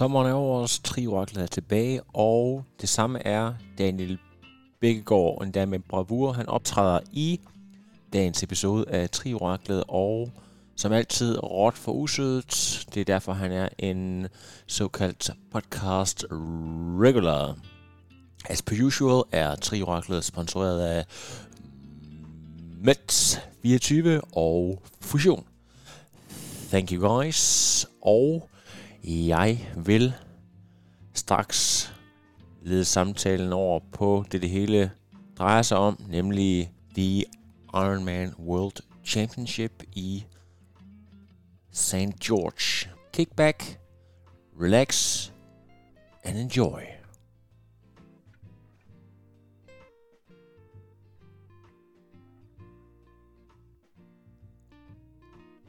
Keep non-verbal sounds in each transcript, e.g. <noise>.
Sommeren er over os, Trioraklet er tilbage, og det samme er Daniel Bækkegaard, og endda med bravur. Han optræder i dagens episode af Trioraklet, og som altid råt for usødet. Det er derfor, han er en såkaldt podcast regular. As per usual er Trioraklet sponsoreret af Mets 24 og Fusion. Thank you guys. Og jeg vil straks lede samtalen over på det, det hele drejer sig om, nemlig The Ironman World Championship i St. George. Kick back, relax and enjoy.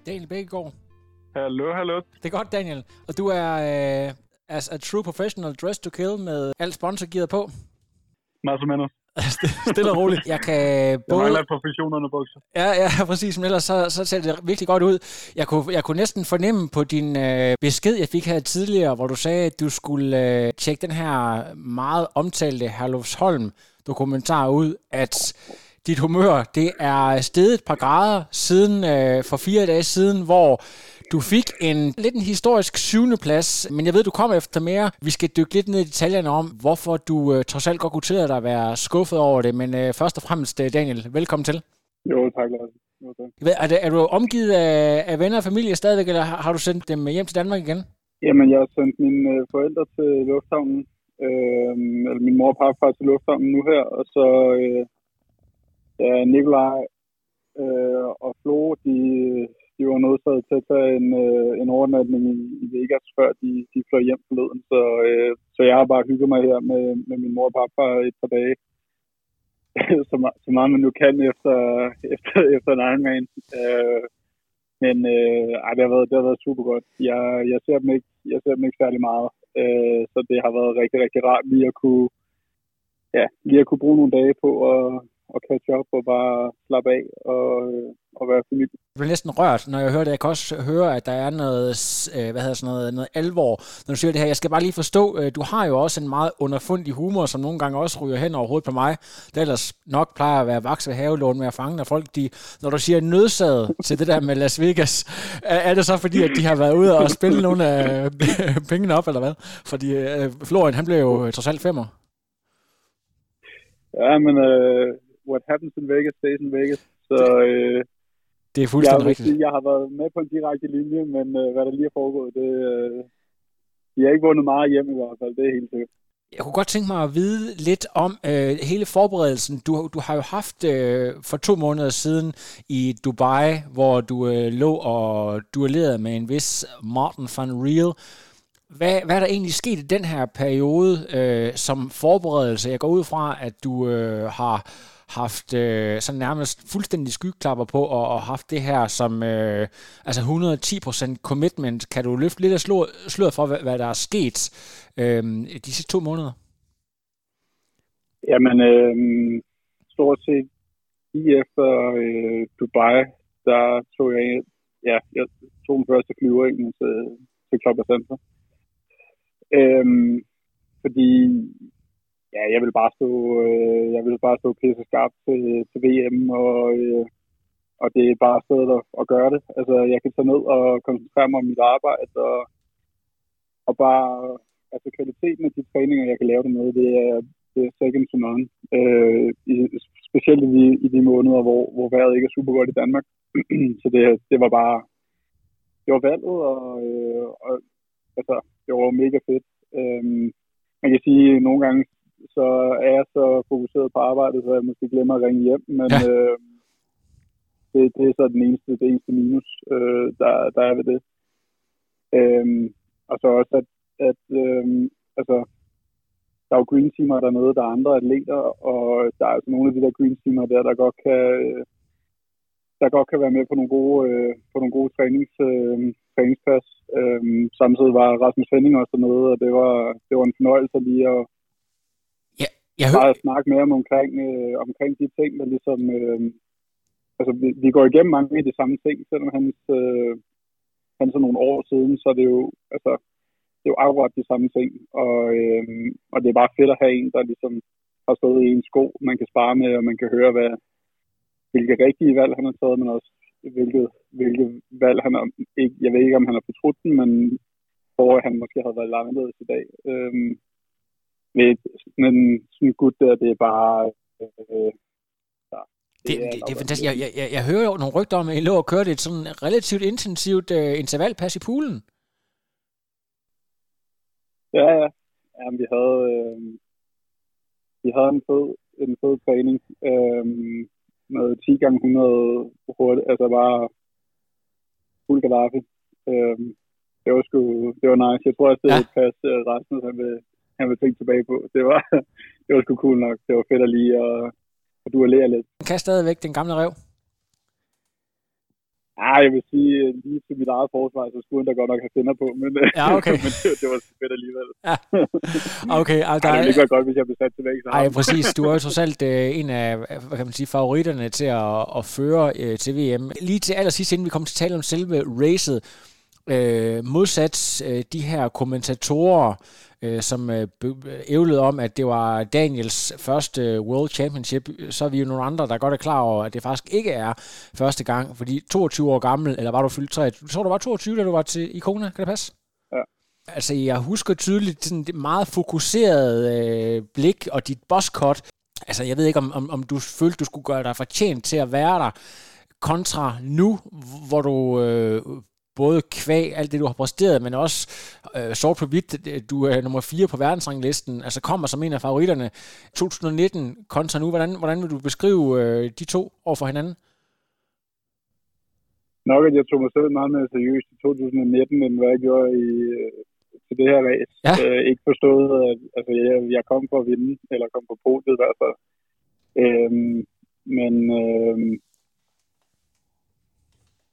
Daniel Bækkegaard. Hallo, hallo. Det er godt, Daniel. Og du er uh, as a true professional dressed to kill med alt sponsorgearet på. Som ender. <laughs> Stille og roligt. Jeg kan Jeg både... mangler professionerne bukser. Ja, ja, <laughs> præcis. Men ellers så, så ser det virkelig godt ud. Jeg kunne, jeg kunne næsten fornemme på din øh, besked, jeg fik her tidligere, hvor du sagde, at du skulle øh, tjekke den her meget omtalte Herlufsholm dokumentar ud, at dit humør, det er steget et par grader siden øh, for fire dage siden, hvor du fik en lidt en historisk syvende plads, men jeg ved, du kommer efter mere. Vi skal dykke lidt ned i detaljerne om, hvorfor du øh, trods alt godt kunne tillade dig at være skuffet over det. Men øh, først og fremmest, øh, Daniel, velkommen til. Jo, tak, Lars. Ved, Er, det, er du omgivet af, af venner og familie stadigvæk, eller har, har du sendt dem hjem til Danmark igen? Jamen, jeg har sendt mine øh, forældre til lufthavnen. Øh, eller min mor og papfar til lufthavnen nu her. Og så øh, ja, Nikolaj øh, og Flo, de, de var nødsaget til at tage en, øh, en overnatning i, i Vegas, før de, de fløj hjem forleden. Så, øh, så jeg har bare hygget mig her med, med min mor og papfar et par dage. <laughs> så, så meget man nu kan efter, <laughs> efter, efter en Ironman. Øh, men øh, ej, det, har været, det har været super godt. Jeg, jeg, ser dem ikke, jeg ser dem ikke særlig meget. Øh, så det har været rigtig, rigtig rart lige at kunne, ja, lige at kunne bruge nogle dage på at, at catch up og bare slappe af og, øh, øh, og være familie. Jeg bliver næsten rørt, når jeg hører det. Jeg kan også høre, at der er noget, øh, hvad hedder sådan noget, noget alvor, når du siger det her. Jeg skal bare lige forstå, øh, du har jo også en meget underfundig humor, som nogle gange også ryger hen over hovedet på mig. Det ellers nok plejer at være vaks ved havelån med at fange, når folk, de, når du siger nødsaget til det der med Las Vegas, er, er det så fordi, at de har været ude og spille nogle af pengene op, eller hvad? Fordi øh, Florian, han blev jo øh, trods alt femmer. Ja, men uh, what happens in Vegas stays in Vegas. Så øh, Det er jeg, fuldstændig vil rigtigt. sige, jeg har været med på en direkte linje, men øh, hvad der lige er foregået, det, øh, de har ikke vundet meget hjem i hvert fald, det er helt sikkert. Jeg kunne godt tænke mig at vide lidt om øh, hele forberedelsen. Du, du har jo haft øh, for to måneder siden i Dubai, hvor du øh, lå og duellerede med en vis Martin van Riel. Hvad, hvad er der egentlig sket i den her periode øh, som forberedelse? Jeg går ud fra, at du øh, har haft øh, sådan nærmest fuldstændig skyklapper på og, og haft det her som øh, altså 110% commitment. Kan du løfte lidt af sløret for, hvad, hvad der er sket øh, de sidste to måneder? Jamen, øh, stort set lige efter øh, Dubai, der tog jeg, ja, jeg tog den første flyver ind til, til Club Center. Øh, fordi ja, jeg vil bare stå, øh, jeg vil bare stå pisse skarpt til, til VM, og, øh, og det er bare stedet at, at gøre det. Altså, jeg kan tage ned og koncentrere mig om mit arbejde, og, og bare, altså kvaliteten af de træninger, jeg kan lave det med, det er, det er second to none. Øh, i, specielt i de, i de måneder, hvor, hvor vejret ikke er super godt i Danmark. <clears throat> Så det, det var bare, det var valget, og, øh, og altså, det var mega fedt. Øh, man kan sige, at nogle gange så er jeg så fokuseret på arbejdet, så jeg måske glemmer at ringe hjem, men Ja. øh, det, det er så den eneste, det eneste minus, øh, der, der er ved det. Øhm, og så også, at, at øhm, altså, der er jo green teamer dernede, der er andre atleter, og der er altså nogle af de der green teamer der, der godt kan, der godt kan være med på nogle gode, øh, på nogle gode trænings, øh, træningspas. Øh, samtidig var Rasmus Henning også dernede, og det var, det var en fornøjelse lige at jeg bare hører... snakke med ham omkring, øh, omkring de ting, der ligesom... Øh, altså, vi, vi går igennem mange af de samme ting, selvom hans, øh, han så nogle år siden, så er det jo, altså, det er jo akkurat de samme ting, og, øh, og det er bare fedt at have en, der ligesom har stået i en sko, man kan spare med, og man kan høre, hvad, hvilke rigtige valg han har taget, men også hvilket, hvilket valg han har, ikke, jeg ved ikke, om han har fortrudt den, men hvor han måske havde været anderledes i dag. Øhm, men sådan en gut der, det er bare... Øh, det, det, det, er fantastisk. Jeg, jeg, jeg hører jo nogle rygter om, at I lå og kørte et sådan relativt intensivt uh, intervalpas i poolen. Ja, ja. Jamen, vi havde, øh, vi havde en fed, en fed træning. Øh, noget 10 gange 100 hurtigt, altså bare fuld Gaddafi. Øhm, det var sgu, det var nice. Jeg tror også, det ja. pas, uh, Rasmus han vil, han vil tænke tilbage på. Det var, <laughs> det var sgu cool nok. Det var fedt at lige at, at duellere lidt. Han kan stadigvæk den gamle rev. Ja, jeg vil sige, øh, lige til mit eget forsvar, så skulle han da godt nok have finder på, men, øh, ja, okay. <laughs> men det, det var fedt alligevel. <laughs> Ja. Okay, altså, Ej, det ville godt, hvis jeg blev sat tilbage. Nej, præcis. Du er jo trods alt uh, en af hvad kan man sige, favoritterne til at, at føre uh, til VM. Lige til allersidst, inden vi kommer til at tale om selve racet, uh, modsat uh, de her kommentatorer, øh, som øh, ævlede om, at det var Daniels første øh, World Championship, så er vi jo nogle andre, der godt er klar over, at det faktisk ikke er første gang, fordi 22 år gammel, eller var du fyldt 23? Du tror, du var 22, da du var til Ikona, kan det passe? Ja. Altså, jeg husker tydeligt sådan det meget fokuseret øh, blik og dit bosscut. Altså, jeg ved ikke, om, om, om du følte, du skulle gøre dig fortjent til at være der, kontra nu, hvor du øh, både kvæg, alt det du har præsteret, men også øh, sort på hvidt, du er nummer 4 på verdensranglisten, altså kommer som en af favoritterne 2019 kontra nu. Hvordan, hvordan vil du beskrive øh, de to over for hinanden? Nok, at jeg tog mig selv meget mere seriøst i 2019, end hvad jeg gjorde i, øh, til det her race. Ja. Øh, ikke forstået, at altså, jeg, jeg kom for at vinde, eller kom på podiet i hvert fald. Øhm, men øhm,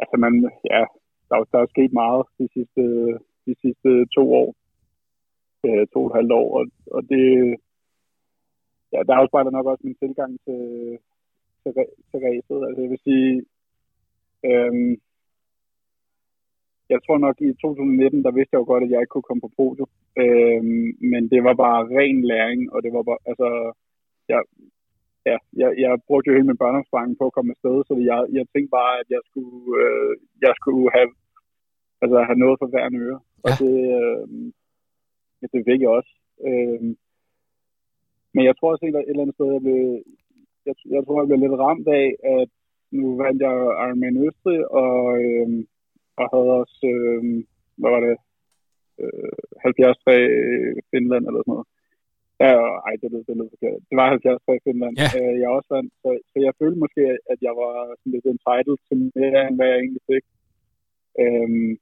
altså man, ja, der, der er sket meget de sidste, de sidste to år, øh, to og et halvt år, og, og det, ja, der afspejler nok også min tilgang til, til, til ræset. Altså jeg vil sige, øh, jeg tror nok i 2019, der vidste jeg jo godt, at jeg ikke kunne komme på podium. Øh, men det var bare ren læring, og det var bare, altså, jeg, ja, jeg, jeg brugte jo hele min børneopsparing på at komme afsted, så jeg, jeg tænkte bare, at jeg skulle, øh, jeg skulle have, altså, have noget for hver en øre. Ja. Og det, øh, det fik jeg også. Øh, men jeg tror også et, et eller andet sted, jeg blev, jeg, jeg tror, jeg blev lidt ramt af, at nu vandt jeg Ironman Østrig, og, øh, og havde også, øh, hvad var det, øh, 73 Finland eller sådan noget. Ja, ej, det lød, det lød forkert. Det var 70 for Finland. Ja. Øh, jeg også vandt, så, så jeg følte måske, at jeg var sådan lidt entitled til mere, end hvad jeg egentlig fik. Øhm,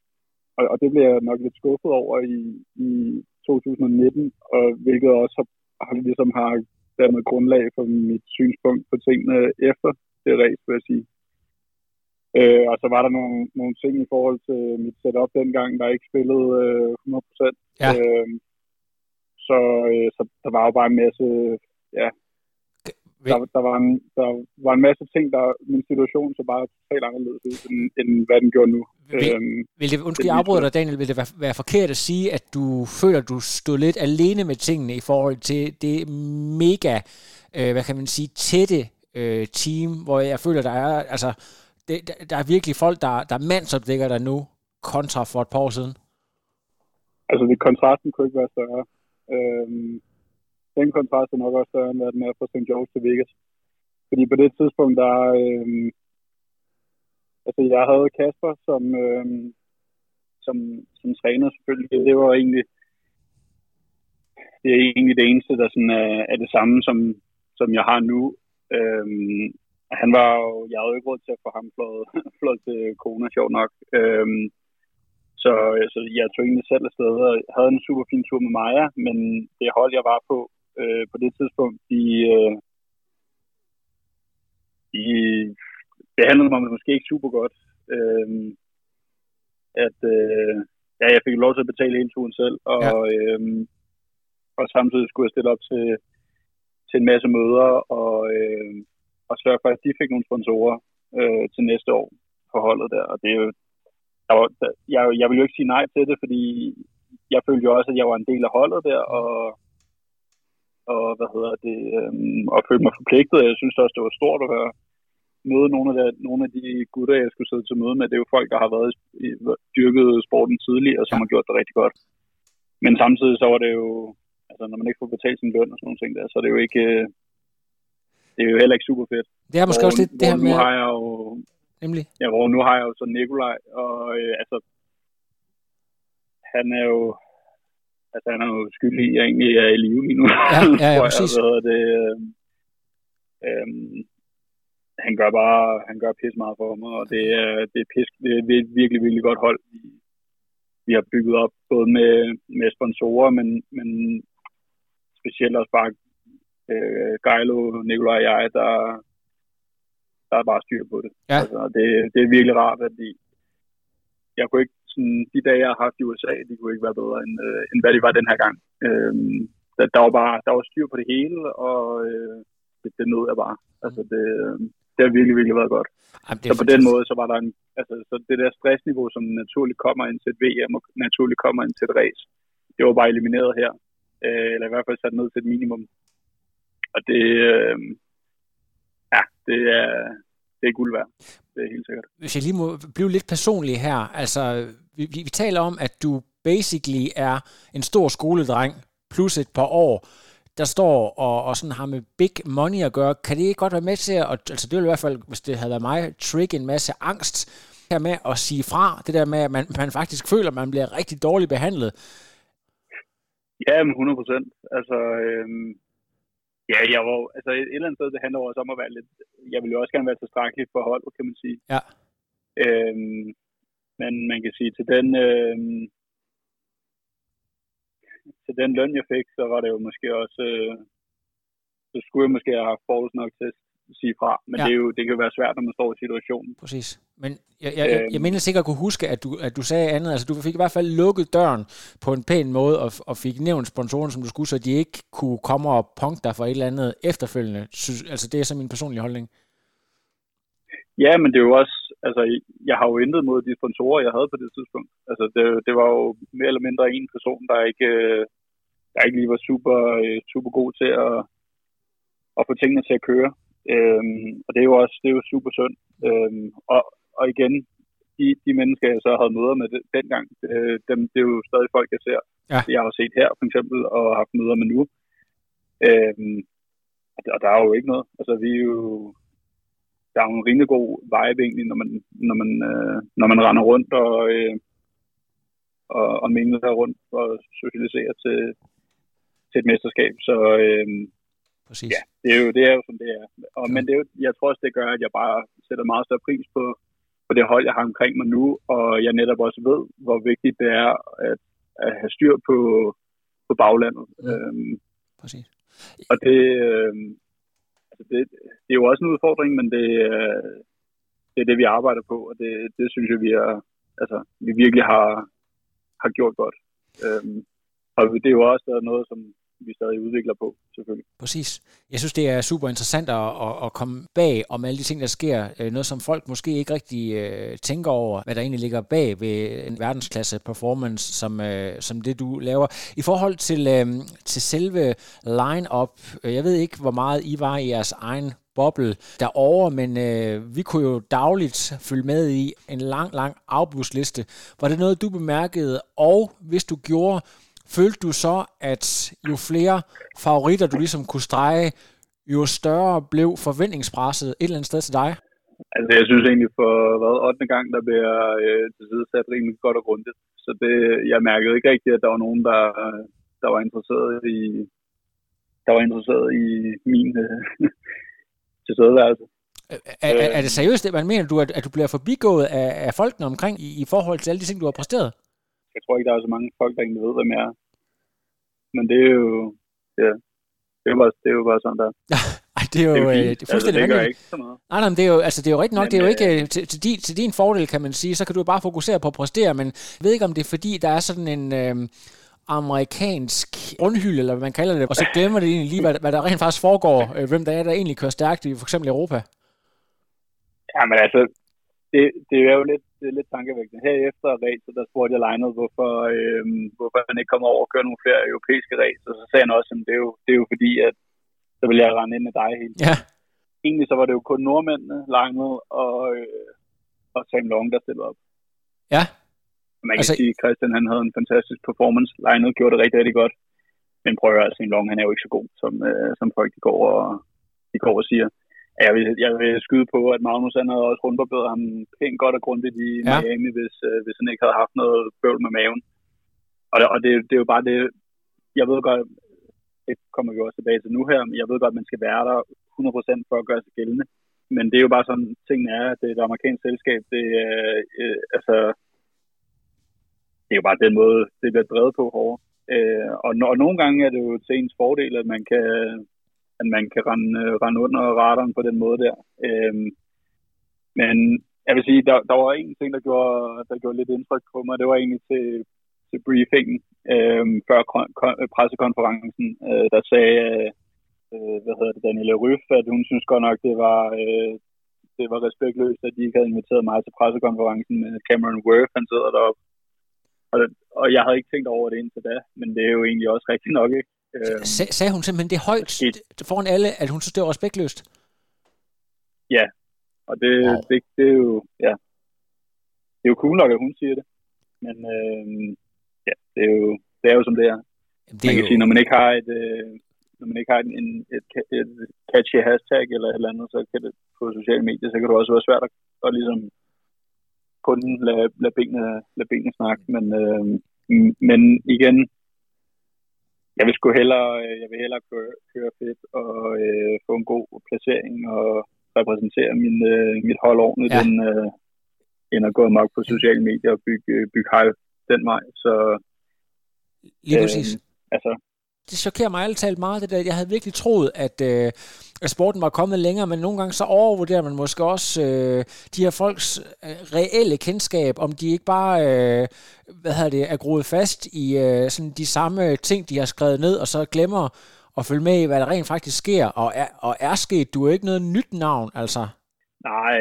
og, og det blev jeg nok lidt skuffet over i, i 2019, og hvilket også har, har ligesom har dermed grundlag for mit synspunkt på tingene efter det race, vil jeg sige. Øh, og så var der nogle, nogle ting i forhold til mit setup dengang, der ikke spillede øh, 100%. Ja. Øh, så, øh, så der var jo bare en masse, ja, der, der, var en, der var en masse ting, der min situation så bare totalt anderledes ud, end, end hvad den gjorde nu. Vil, øhm, vil det, undskyld, jeg afbryder dig, Daniel, vil det være, være forkert at sige, at du føler, at du stod lidt alene med tingene i forhold til det mega, øh, hvad kan man sige, tætte øh, team, hvor jeg føler, der er, altså, det, der, der er virkelig folk, der, der mandsopdækker dig nu, kontra for et par år siden? Altså, det, kontrasten kunne ikke være større. Øhm, den kontrast er nok også større, end hvad den er fra St. George til Vegas. Fordi på det tidspunkt, der... Øhm, altså, jeg havde Kasper som, øhm, som, som træner selvfølgelig. Det var egentlig... Det er egentlig det eneste, der sådan er, er det samme, som, som jeg har nu. Øhm, han var jo, jeg havde jo ikke råd til at få ham flået, <laughs> flået til Kona, sjov nok. Øhm, så altså, jeg tog egentlig selv afsted og havde en super fin tur med Maja, men det hold, jeg var på øh, på det tidspunkt, de, øh, de behandlede mig måske ikke super godt. Øh, at øh, ja, jeg fik lov til at betale hele turen selv, og, ja. øh, og samtidig skulle jeg stille op til, til en masse møder, og, øh, og sørge for, at de fik nogle sponsorer øh, til næste år for holdet der. Og det er jo, der var, der, jeg, jeg vil jo ikke sige nej til det, fordi jeg følte jo også, at jeg var en del af holdet der, og, og hvad hedder det, øhm, og følte mig forpligtet. Jeg synes også, det var stort at være, møde nogle af, de, nogle af de gutter, jeg skulle sidde til møde med. Det er jo folk, der har været i, dyrket sporten tidligere, og som har gjort det rigtig godt. Men samtidig så var det jo, altså når man ikke får betalt sin løn og sådan nogle ting der, så er det jo ikke, øh, det er jo heller ikke super fedt. Det er måske hvor, også lidt det her med... Nu har jeg jo, Nemlig? Ja, hvor nu har jeg jo så Nikolaj, og øh, altså, han er jo, altså han er jo skyldig i, at jeg egentlig er i live lige nu. Ja, ja, ja <laughs> præcis. Jeg, det, øh, øh, han gør bare, han gør pis meget for mig, og det er, det er, pis, det er et virkelig, virkelig godt hold, vi, vi har bygget op, både med, med sponsorer, men, men specielt også bare øh, Geilo, Nikolaj og jeg, der, der er bare styr på det. Ja. Altså, det, det er virkelig rart, at de, jeg kunne ikke, sådan, de dage, jeg har haft i USA, de kunne ikke være bedre, end, øh, end hvad de var den her gang. Øh, der, der, var bare der var styr på det hele, og øh, det, det nød jeg bare. Altså, det, det har virkelig, virkelig været godt. Jamen, så på den måde, så var der en, altså, så det der stressniveau, som naturligt kommer ind til et VM, og naturligt kommer ind til et race, det var bare elimineret her. Øh, eller i hvert fald sat ned til et minimum. Og det, øh, det er, det er guld værd. Det er helt sikkert. Hvis jeg lige må blive lidt personlig her, altså, vi, vi, vi taler om, at du basically er en stor skoledreng, plus et par år, der står og, og sådan har med big money at gøre, kan det ikke godt være med til at, altså det ville i hvert fald, hvis det havde været mig, trigge en masse angst her med at sige fra, det der med, at man, man faktisk føler, at man bliver rigtig dårligt behandlet. Ja, 100 procent. Altså, øhm, ja, jeg var, altså et eller andet sted, det handler også om at være lidt, jeg vil jo også gerne være tilstrækkelig for holdet, kan man sige. Ja. Øhm, men man kan sige, til den, øhm, til den løn, jeg fik, så var det jo måske også, øh, så skulle jeg måske have haft forholds nok til at sige fra. Men ja. det, er jo, det kan jo være svært, når man står i situationen. Præcis. Men jeg, jeg, jeg, jeg mener sikkert at kunne huske, at du, at du sagde andet. Altså, du fik i hvert fald lukket døren på en pæn måde, og, og fik nævnt sponsoren, som du skulle, så de ikke kunne komme og punkte dig for et eller andet efterfølgende. Synes, altså, det er så min personlige holdning. Ja, men det er jo også, altså, jeg har jo intet mod de sponsorer, jeg havde på det tidspunkt. Altså, det, det var jo mere eller mindre en person, der ikke, der ikke lige var super, super god til at, at få tingene til at køre. Øhm, og det er jo også det er jo super sundt. Øhm, og, og igen, de, de mennesker, jeg så havde møder med det, dengang, øh, dem, det er jo stadig folk, jeg ser. Ja. Jeg har set her, for eksempel, og haft møder med nu. Øhm, og der er jo ikke noget. Altså, vi er jo... Der er jo en rimelig god vibe egentlig, når man, når man, øh, når man render rundt og, øh, og, og mingler rundt og socialiserer til, til et mesterskab. Så, øh, Præcis. Ja, det er, jo, det er jo som det er. Og, ja. Men det er jo, jeg tror også, det gør, at jeg bare sætter meget større pris på, på det hold, jeg har omkring mig nu, og jeg netop også ved, hvor vigtigt det er at, at have styr på, på baglandet. Ja. Øhm, Præcis. Og det, øhm, altså det, det er jo også en udfordring, men det, øh, det er det, vi arbejder på, og det, det synes jeg, vi, er, altså, vi virkelig har, har gjort godt. Øhm, og det er jo også noget, som vi stadig udvikler på, selvfølgelig. Præcis. Jeg synes, det er super interessant at, at, komme bag om alle de ting, der sker. Øh, noget, som folk måske ikke rigtig øh, tænker over, hvad der egentlig ligger bag ved en verdensklasse performance, som, øh, som det, du laver. I forhold til, til selve line-up, jeg ved ikke, hvor meget I var i jeres egen boble derovre, men øh, vi kunne jo dagligt følge med i en lang, lang afbudsliste. Var det noget, du bemærkede? Og hvis du gjorde, følte du så, at jo flere favoritter du ligesom kunne strege, jo større blev forventningspresset et eller andet sted til dig? Altså, jeg synes egentlig for hvad, 8. gang, der bliver øh, til side sat rimelig godt og grundigt. Så det, jeg mærkede ikke rigtigt, at der var nogen, der, der var interesseret i, der var interesseret i min øh, <laughs> tilstedeværelse. Er, er, er det seriøst, det man mener du, at, at du bliver forbigået af, af folkene omkring i, i forhold til alle de ting, du har præsteret? Jeg tror ikke, der er så mange folk, der egentlig ved, hvem jeg er. Men det er jo, ja, det er jo bare, det er jo bare sådan der. <laughs> Ej, det er jo, Det er jo øh, det er fuldstændig altså, det ikke så meget. Nej, nej, men det er jo, altså, det er jo rigtigt nok, Men, det er jo ikke øh, øh, til, til, din, til din fordel, kan man sige, så kan du jo bare fokusere på at præstere, men jeg ved ikke, om det er fordi, der er sådan en øh, amerikansk grundhylde, eller hvad man kalder det, og så glemmer det egentlig lige, hvad, hvad der rent faktisk foregår, øh, hvem der er, der egentlig kører stærkt i for eksempel Europa. Ja, men altså, det, det er jo lidt, det er lidt tankevækkende. Her efter racet, der spurgte jeg Lionel, hvorfor, øhm, hvorfor han ikke kommer over og køre nogle flere europæiske racer. Så sagde han også, at det er jo, det er jo fordi, at så vil jeg rende ind med dig hele tiden. Ja, Egentlig så var det jo kun nordmændene, Lionel og, øh, og Sam Long, der stillede op. ja, Man kan Altså- altså, sige, at Christian han havde en fantastisk performance. Lionel gjorde det rigtig, rigtig godt. Men prøv at høre, Sam Long, han er jo ikke så god, som, øh, som folk de går, og, de går og siger. Jeg vil, jeg vil skyde på, at Magnus han havde også rundbarberet ham pænt godt og grundigt i Ja. Miami, hvis, øh, hvis han ikke havde haft noget bøvl med maven. Og, det, og det, det er jo bare det, jeg ved godt, det kommer vi også tilbage til nu her, men jeg ved godt, at man skal være der 100% for at gøre sig gældende. Men det er jo bare sådan, tingene er, at det er et amerikansk selskab, det er, øh, altså, det er jo bare den måde, det bliver drevet på herovre. Øh, og, og nogle gange er det jo til ens fordel, at man kan, at man kan rende, øh, rende under radaren på den måde der. Øhm, men jeg vil sige, der, der var en ting, der gjorde, der gjorde lidt indtryk på mig. Det var egentlig til, til briefingen øhm, før pressekonferencen, øh, der sagde, øh, hvad hedder det, Daniela Ryf, at hun synes godt nok, det var, øh, det var respektløst, at de ikke havde inviteret mig til pressekonferencen med Cameron Worth, han sidder deroppe. Og, og jeg havde ikke tænkt over det indtil da, men det er jo egentlig også rigtigt nok, ikke? Øh, Sag, sagde hun simpelthen det højt Skidt. foran alle, at hun synes, det var respektløst? og det, Wow. det, det, er jo, ja, det er jo cool nok, at hun siger det. Men øh, ja, det er, jo, det er jo som det er. Jamen, Det man kan jo... sige, når man ikke har et, øh, når man ikke har en, et, et catchy hashtag eller et eller andet, så kan det på sociale medier, så kan det også være svært at, at ligesom kun lade, lade, benene, lade benene snakke. Men, øh, men igen, jeg vil sgu hellere, øh, jeg vil hellere køre, køre fedt og øh, få en god placering og repræsentere min, øh, mit hold ordentligt, Ja. ja. end, øh, end at gå amok på sociale medier og bygge, bygge hype den vej. Så Lige øh, præcis. altså, det chokerer mig alt talt meget, det der. Jeg havde virkelig troet, at, øh, at sporten var kommet længere, men nogle gange så overvurderer man måske også øh, de her folks øh, reelle kendskab, om de ikke bare øh, hvad hedder det, er groet fast i øh, sådan de samme ting, de har skrevet ned, og så glemmer at følge med i, hvad der rent faktisk sker, og er, og er sket. Du er ikke noget nyt navn, altså. Nej,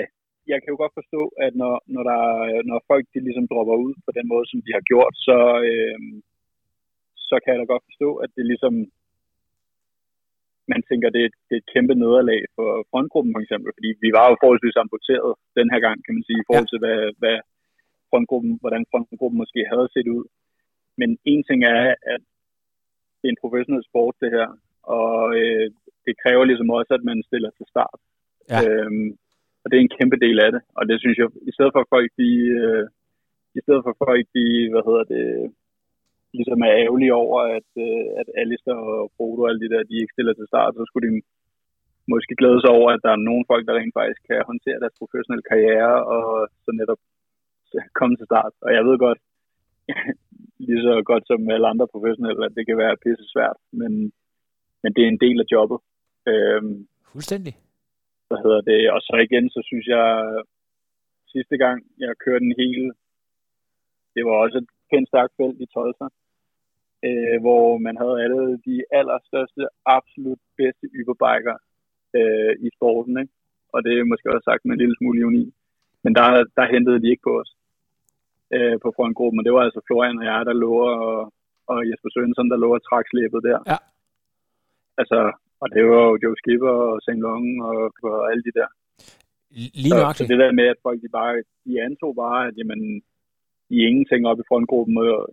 jeg kan jo godt forstå, at når, når, der, når folk de ligesom dropper ud på den måde, som de har gjort, så, øh, så kan jeg da godt forstå, at det ligesom, man tænker, det er, et, det er et kæmpe nederlag for frontgruppen for eksempel, fordi vi var jo forholdsvis amputeret den her gang, kan man sige, i forhold til, hvad, hvad frontgruppen, hvordan frontgruppen måske havde set ud. Men en ting er, at det er en professionel sport, det her, og øh, det kræver ligesom også, at man stiller til start. Ja. Øhm, og det er en kæmpe del af det. Og det synes jeg, i stedet for folk, de, øh, i stedet for folk, de, hvad hedder det, ligesom er ærgerlige over, at, øh, at Alistair og Frodo og alle de der, de ikke stiller til start, så skulle de måske glæde sig over, at der er nogle folk, der rent faktisk kan håndtere deres professionelle karriere, og så netop komme til start. Og jeg ved godt, <laughs> lige så godt som alle andre professionelle, at det kan være pisse svært, men, men det er en del af jobbet. Øhm, Fuldstændig. hvad hedder det, og så igen, så synes jeg, sidste gang, jeg kørte den hele, det var også et pænt stærkt felt i Tolsa, øh, hvor man havde alle de allerstørste, absolut bedste yberbiker øh, i sporten, ikke? og det er måske også sagt med en lille smule ironi, men der, der hentede de ikke på os øh, på frontgruppen, og det var altså Florian og jeg, der lå, og, og Jesper Sørensen, der lå og trak slæbet der. Ja. Altså, og det var jo Joe Skipper og St. Long og, og alle de der. Lige Så, så det der med, at folk de bare, de antog bare, at jamen, de er ingenting op i frontgruppen, og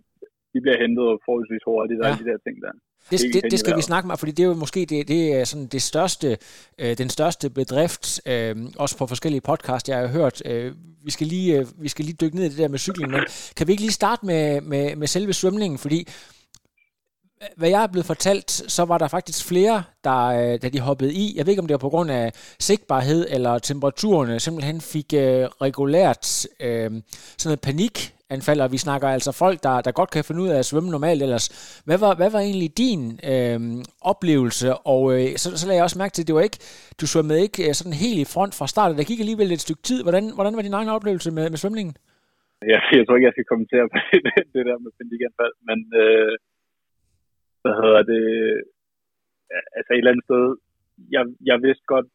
de bliver hentet forholdsvis hurtigt, og Ja. alle de der ting der. Det, det, det i skal vi snakke med, fordi det er jo måske det, det er sådan det største, øh, den største bedrift, øh, også på forskellige podcasts, jeg har hørt. Øh, vi, skal lige, øh, vi skal lige dykke ned i det der med cykling, men kan vi ikke lige starte med, med, med selve svømningen, fordi hvad jeg er blevet fortalt, så var der faktisk flere, der, øh, da de hoppede i, jeg ved ikke om det var på grund af sigtbarhed eller temperaturerne, simpelthen fik øh, regulært øh, sådan noget panik anfald, og vi snakker altså folk, der, der godt kan finde ud af at svømme normalt ellers. Hvad var, hvad var egentlig din øh, oplevelse? Og øh, så, så lagde jeg også mærke til, at det var ikke, du svømmede ikke øh, sådan helt i front fra start. Der gik alligevel et stykke tid. Hvordan, hvordan var din egen oplevelse med, med svømningen? Ja, <laughs> jeg tror ikke, jeg skal kommentere på <laughs> det, det der med Pendiganfald, men øh, hvad hedder det? Altså et eller andet sted, jeg, jeg vidste godt,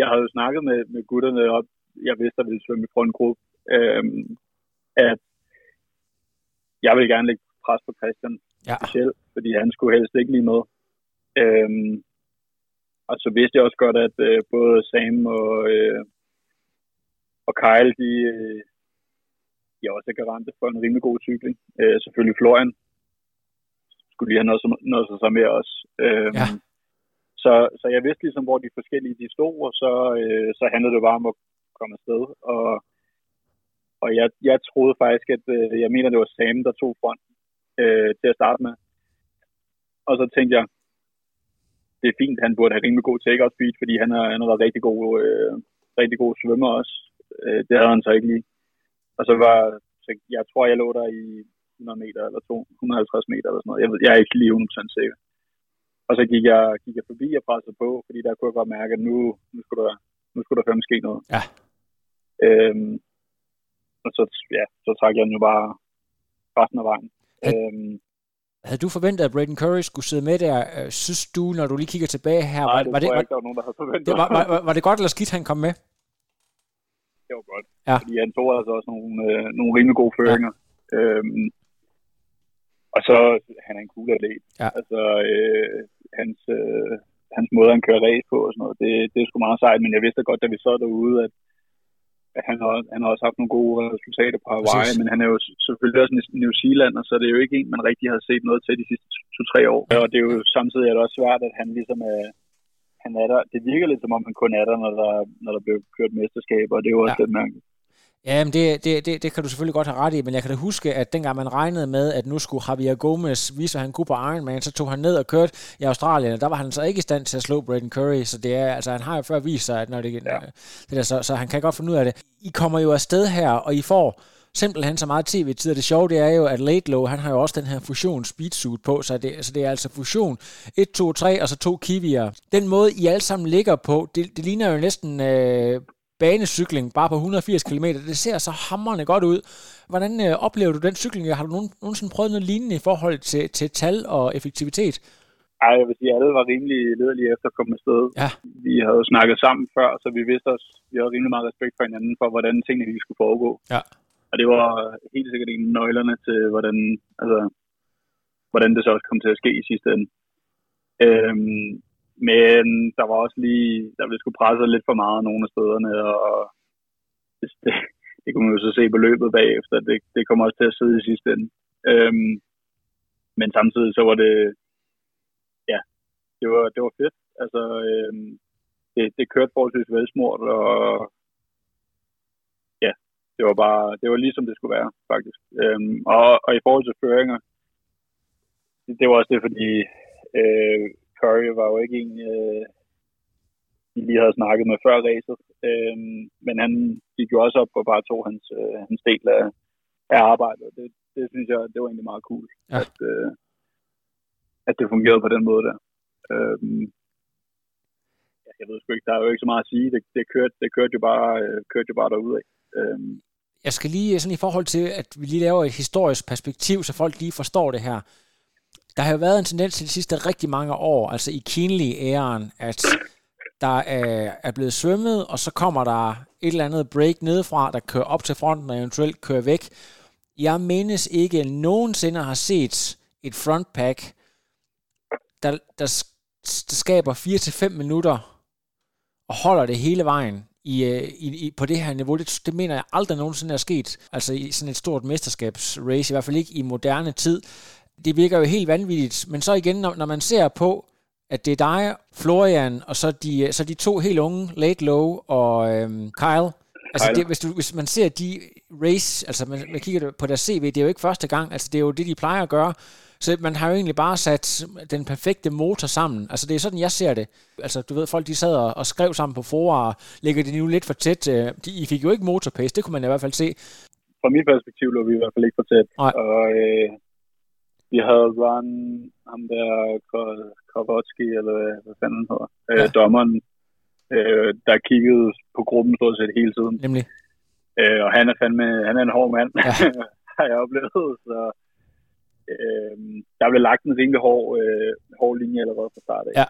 jeg havde jo snakket med, med gutterne op, jeg vidste, at vi ville svømme i frontgruppe, øh, at jeg vil gerne lægge pres på Christian ja. specielt, fordi han skulle helst ikke lige med. Øhm, og så vidste jeg også godt, at øh, både Sam og, øh, og Kyle, de, øh, de er også garante for en rimelig god cykling. Øh, selvfølgelig Florian skulle lige have noget, noget sig med os. Øhm, ja. så, så jeg vidste ligesom, hvor de forskellige de stod, og så, øh, så handlede det bare om at komme afsted. Og, og jeg, jeg troede faktisk, at øh, jeg mener, det var Sam, der tog front øh, til at starte med. Og så tænkte jeg, det er fint, han burde have rimelig god take-out speed, fordi han har, han været rigtig god, øh, rigtig god svømmer også. Øh, det havde han så ikke lige. Og så var, så jeg tror, jeg lå der i 100 meter eller 250 meter eller sådan noget. Jeg, ved, jeg er ikke lige 100% sikker. Og så gik jeg, gik jeg forbi og pressede på, fordi der kunne jeg godt mærke, at nu, nu skulle der, nu skulle der fandme ske noget. Ja. Øhm, og så, ja, så trak jeg nu bare resten af vejen. Had, øhm, havde du forventet, at Braden Curry skulle sidde med der? Øh, synes du, når du lige kigger tilbage her... Nej, var, det var det, var, ikke, der var nogen, der havde forventet. Det, var, var, var, var det godt eller skidt, han kom med? Det var godt. Ja. Fordi han tog altså også nogle, øh, nogle rimelig gode føringer. Ja. Øhm, og så han er en cool atlet. Ja. Altså, øh, hans, øh, hans måde, han kører race på og sådan noget, det, det er sgu meget sejt, men jeg vidste godt, da vi sad derude, at han har, han har også haft nogle gode resultater på Hawaii, Præcis. men han er jo selvfølgelig også New Zealand, og så er det jo ikke en, man rigtig har set noget til de sidste to-tre år. Og det er jo samtidig er det også svært, at han ligesom er, han er der. Det virker lidt som om, han kun er der, når der, når der bliver kørt mesterskaber, og det er jo også ja. lidt mærkeligt. Ja, men det, det, det, det kan du selvfølgelig godt have ret i, men jeg kan da huske, at dengang man regnede med, at nu skulle Javier Gomez vise, at han kunne på Ironman, så tog han ned og kørte i Australien, og der var han så ikke i stand til at slå Braden Curry, så det er, altså han har jo før vist sig, at når det, ja. det der, så, så han kan godt finde ud af det. I kommer jo afsted her, og I får simpelthen så meget tv-tid, og det sjove det er jo, at Late Low, han har jo også den her fusion speedsuit på, så det, så det er altså fusion 1, 2, 3, og så to kiwier. Den måde, I alle sammen ligger på, det, det ligner jo næsten øh, banecykling bare på 180 km. Det ser så hammerende godt ud. Hvordan øh, oplever du den cykling? Har du nogen, nogensinde prøvet noget lignende i forhold til, til tal og effektivitet? Ej, jeg vil sige, at alle var rimelig lederlige efter at komme afsted. Ja. Vi havde jo snakket sammen før, så vi vidste os, vi havde rimelig meget respekt for hinanden for, hvordan tingene lige skulle foregå. Ja. Og det var helt sikkert en af nøglerne til, hvordan, altså, hvordan det så også kom til at ske i sidste ende. Øhm, men der var også lige, der blev sgu presset lidt for meget nogle af stederne, og det, det, det kunne man jo så se på løbet bagefter. Det, det kommer også til at sidde i sidste ende. Øhm, men samtidig så var det, ja, det var, det var fedt. Altså, øhm, det, det kørte forholdsvis velsmurt, og ja, det var bare, det var ligesom det skulle være, faktisk. Øhm, og, og i forhold til føringer, det, det var også det, fordi øh, Curry var jo ikke en, øh, de lige havde snakket med før racet. Øh, men han gik jo også op og bare tog hans, øh, hans del af, af arbejdet. Det, det synes jeg, det var egentlig meget cool, ja. at, øh, at det fungerede på den måde der. Øh, jeg ved sgu ikke, der er jo ikke så meget at sige. Det, det, kørte, det kørte jo bare, øh, kørte jo bare derudad. Øh, jeg skal lige sådan i forhold til, at vi lige laver et historisk perspektiv, så folk lige forstår det her der har jo været en tendens til de sidste rigtig mange år, altså i Keenly-æren, at der er, er blevet svømmet, og så kommer der et eller andet break nedefra, der kører op til fronten og eventuelt kører væk. Jeg menes ikke nogensinde har set et frontpack, der, der, der skaber 4-5 minutter og holder det hele vejen i, øh, i, i, på det her niveau. Det, det mener jeg aldrig nogensinde er sket. Altså i sådan et stort mesterskabsrace, i hvert fald ikke i moderne tid det virker jo helt vanvittigt. Men så igen, når, når man ser på, at det er dig, Florian, og så de, så de to helt unge, Late Low og øhm, Kyle. Altså, det, hvis, du, hvis man ser de race, altså man, man kigger på deres CV, det er jo ikke første gang, altså det er jo det, de plejer at gøre. Så man har jo egentlig bare sat den perfekte motor sammen. Altså det er sådan, jeg ser det. Altså du ved, folk de sad og, og skrev sammen på forer, og lægger det nu lidt for tæt. Øh, de, I fik jo ikke motorpace, det kunne man i hvert fald se. fra mit perspektiv lå vi i hvert fald ikke for tæt. Nej. Og øh, vi havde Ron, ham der Kowalski, eller hvad- fanden han hedder, øh, Ja. dommeren, øh, der kiggede på gruppen stort set hele tiden. Nemlig. Øh, og han er fandme, han er en hård mand, Ja. <laughs> har jeg oplevet. Så øh, der blev lagt en rimelig hård, øh, hård linje allerede fra start af. Ja.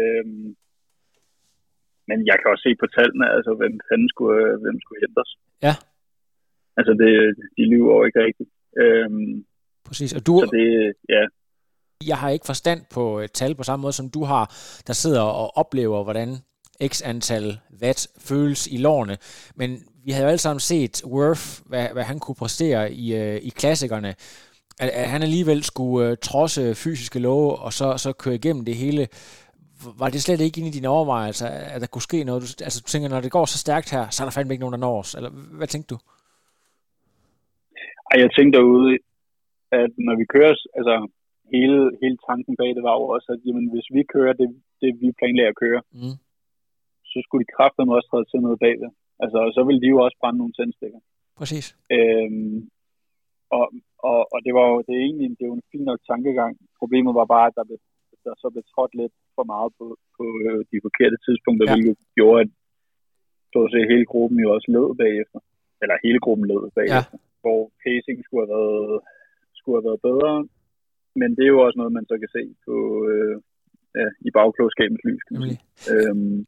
Øh, men jeg kan også se på tallene, altså hvem fanden skulle, øh, hvem skulle hente os. Ja. Altså det, de lyver jo ikke rigtigt. Øh, Præcis. Og du, så det, ja, jeg har ikke forstand på et tal på samme måde, som du har, der sidder og oplever, hvordan x antal watt føles i lårene. Men vi havde jo alle sammen set Worth, hvad, hvad han kunne præstere i, øh, i klassikerne. At, at han alligevel skulle øh, trodse fysiske love, og så, så køre igennem det hele. Var det slet ikke inde i dine overvejelser, at der kunne ske noget? Du, altså, du tænker, når det går så stærkt her, så er der fandme ikke nogen, der når os. Eller hvad tænkte du? Ej, jeg tænkte derude, at når vi kører, altså hele, hele tanken bag det var jo også, at jamen, hvis vi kører det, det vi planlægger at køre, Mm. så skulle de kræfter også træde til noget bagved. Altså, og så ville de jo også brænde nogle tændstikker. Præcis. Øhm, og, og, og, det var jo det er egentlig det er jo en fin nok tankegang. Problemet var bare, at der, blev, der så blev trådt lidt for meget på, på øh, de forkerte tidspunkter, Ja. hvilket gjorde, at så at sige, hele gruppen jo også led bagefter. Eller hele gruppen led bagefter. Ja. Hvor pacing skulle have, været, skulle have været bedre. Men det er jo også noget, man så kan se på, øh, ja, i bagklogskabens lys. Kan man sige. Øhm,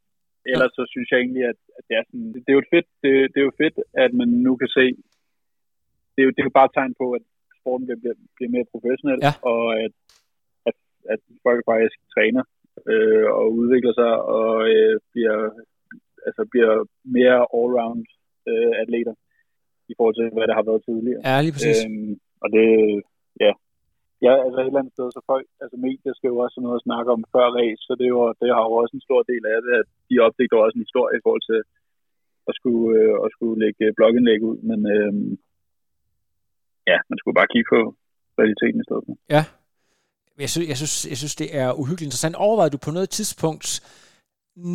ellers så synes jeg egentlig, at, at det, er sådan, det, det er jo fedt, det, det er jo fedt, at man nu kan se, det er jo, det er jo bare et tegn på, at sporten bliver, bliver, bliver mere professionel, Ja. og at, at, at folk faktisk træner øh, og udvikler sig og øh, bliver, altså bliver mere all-round øh, atleter i forhold til, hvad der har været tidligere. Ja, lige præcis. Øhm, og det, ja. Ja, altså et eller andet sted, så folk, altså medier skal jo også have noget at snakke om før race, så det, er jo, det har jo også en stor del af det, at de opdigter også en historie i forhold til at skulle, øh, at skulle lægge øh, blogindlæg ud, men øh, ja, man skulle bare kigge på realiteten i stedet for. Ja. Jeg synes, jeg, synes, jeg synes, det er uhyggeligt interessant. Overvejede du på noget tidspunkt,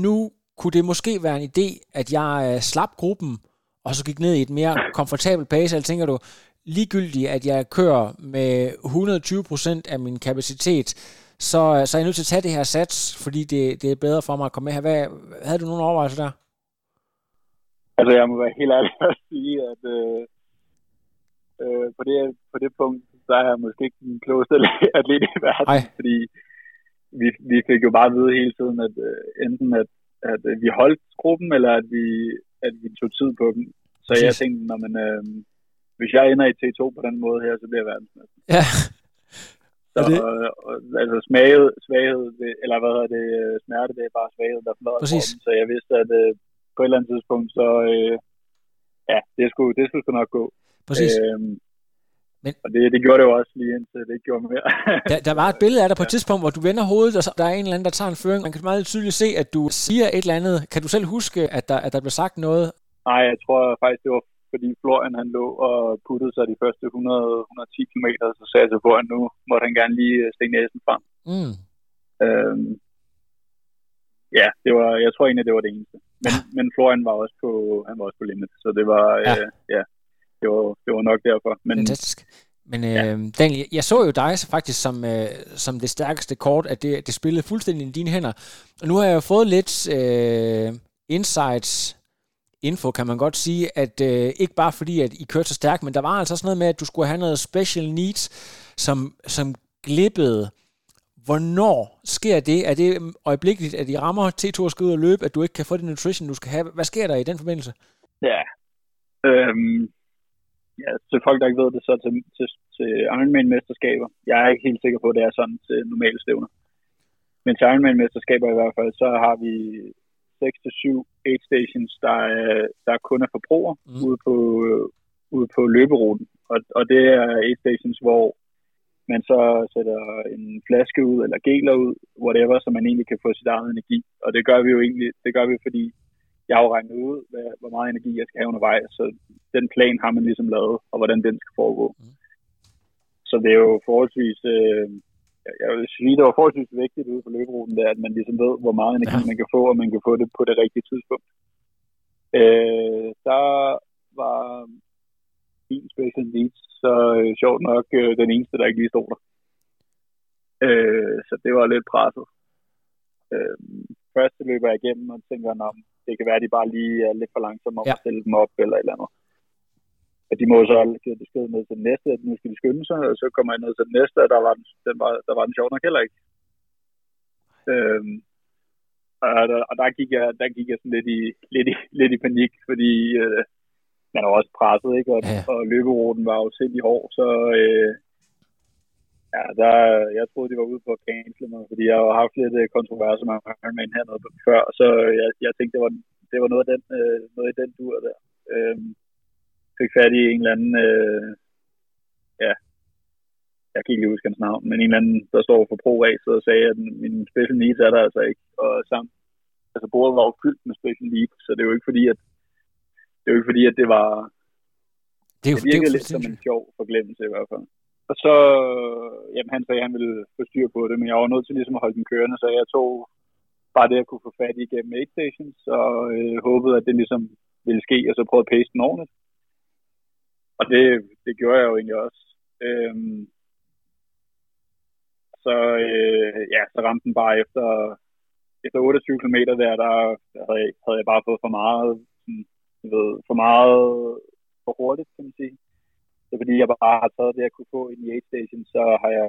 nu kunne det måske være en idé, at jeg øh, slap gruppen, og så gik ned i et mere komfortabelt pace, eller tænker du, ligegyldigt, at jeg kører med 120% af min kapacitet, så, så er jeg nødt til at tage det her sats, fordi det, det er bedre for mig at komme med her. Hvad, havde du nogle overvejelser der? Altså jeg må være helt ærlig <laughs> at sige, at øh, øh, på, det, på det punkt, så er jeg måske ikke den klogeste <laughs> atlet i verden, Ej. fordi vi, vi fik jo bare at vide hele tiden, at øh, enten at, at øh, vi holdt gruppen, eller at vi, at vi tog tid på dem. Så Præcis. jeg tænkte, når man, øh, hvis jeg ender i T2 på den måde her, så bliver jeg verdensmester. Ja. Så, det- øh, altså smaget, svaghed, eller hvad hedder det, øh, smerte, det er bare svaghed, der forlader Præcis. kroppen. Så jeg vidste, at øh, på et eller andet tidspunkt, så øh, ja, det skulle, det skulle sgu nok gå. Præcis. Øhm, Men- Og det, det gjorde det jo også lige indtil det ikke gjorde mere. <laughs> Der, der var et billede af dig på et tidspunkt, hvor du vender hovedet, og så, der er en eller anden, der tager en føring. Man kan meget tydeligt se, at du siger et eller andet. Kan du selv huske, at der, at der blev sagt noget? Nej, jeg tror faktisk, det var fordi Florian han lå og puttede sig de første 100-110 km, så sagde jeg til Florian, nu måtte han gerne lige øh, stikke næsen frem. Mm. Øhm, ja, det var, jeg tror egentlig, det var det eneste. Men, <laughs> men Florian var også på, han var også på limit, så det var, Ja. ja. Øh, ja det, var, det var nok derfor. Men Fantastisk. Men øh, ja. Daniel, jeg så jo dig så faktisk som, øh, som det stærkeste kort, at det, det spillede fuldstændig i dine hænder. Og nu har jeg jo fået lidt øh, insights info, kan man godt sige, at øh, ikke bare fordi, at I kørte så stærkt, men der var altså sådan noget med, at du skulle have noget special needs, som, som glippede. Hvornår sker det? Er det øjeblikkeligt, at I rammer T2 og skal ud og løbe, at du ikke kan få den nutrition, du skal have? Hvad sker der i den forbindelse? ja, øhm, ja, til folk, der ikke ved det, så til, til, til Ironman-mesterskaber. Jeg er ikke helt sikker på, at det er sådan til normale stævner. Men til Ironman-mesterskaber i hvert fald, så har vi 6-7 aid stations, der, er- der kun er forbrugere Mm. mm. ude, på, øh, ude på løberuten. Og, og det er aid stations, hvor man så sætter en flaske ud, eller geler ud, whatever, så man egentlig kan få sit eget energi. Og det gør vi jo egentlig, det gør vi, fordi jeg har jo regnet ud, hvad, hvor meget energi jeg skal have undervejs, så den plan har man ligesom lavet, og hvordan den skal foregå. Mm. Så det er jo forholdsvis, øh, jeg- vil sige, det var forholdsvis vigtigt ude på løberuten, der, at man ligesom ved, hvor meget energi Ja. man kan få, og man kan få det på det rigtige tidspunkt. Øh, der var øh, sjovt nok øh, den eneste, der ikke lige stod der. Øh, så det var lidt presset. Øh, første løber jeg igennem og tænker, at det kan være, at de bare lige er lidt for langsomme om ja. at stille dem op eller et eller andet. Og de må så give besked med til den næste, at nu skal de skynde sig, og så kommer jeg ned til den næste, og der var den, den var, der var den sjov nok heller ikke. Øhm, og, der, og der, gik jeg, der gik jeg sådan lidt i, lidt i, lidt i panik, fordi øh, man var også presset, ikke? Og, ja. og løberuten var jo sindssygt hård, så øh, ja, der, jeg troede, de var ude på at cancele mig, fordi jeg har haft lidt øh, kontroverser med Ironman hernede før, så jeg, jeg tænkte, det var, det var noget, af den, øh, noget i den dur der. Øh, fik fat i en eller anden, øh, ja, jeg kan ikke lige huske hans navn, men en eller anden, der står for pro så og sagde, at min special needs er der altså ikke. Og samt, altså bordet var jo fyldt med special needs, så det er jo ikke fordi, at det er jo ikke fordi, at det var, det, er jo, det virkede det er lidt som en sjov forglemmelse i hvert fald. Og så, jamen han sagde, at han ville få styr på det, men jeg var nødt til ligesom at holde den kørende, så jeg tog bare det, at kunne få fat i gennem 8 stations, og øh, håbede, at det ligesom ville ske, og så prøvede at pace den ordentligt. Og det, det gjorde jeg jo egentlig også. Øhm, så, øh, ja, så ramte den bare efter, efter 28 km der, der, der havde, jeg, havde jeg bare fået for meget, sådan, jeg ved, for meget for hurtigt, kan man sige. Så fordi jeg bare har taget det, jeg kunne få i den 8 station, så har jeg,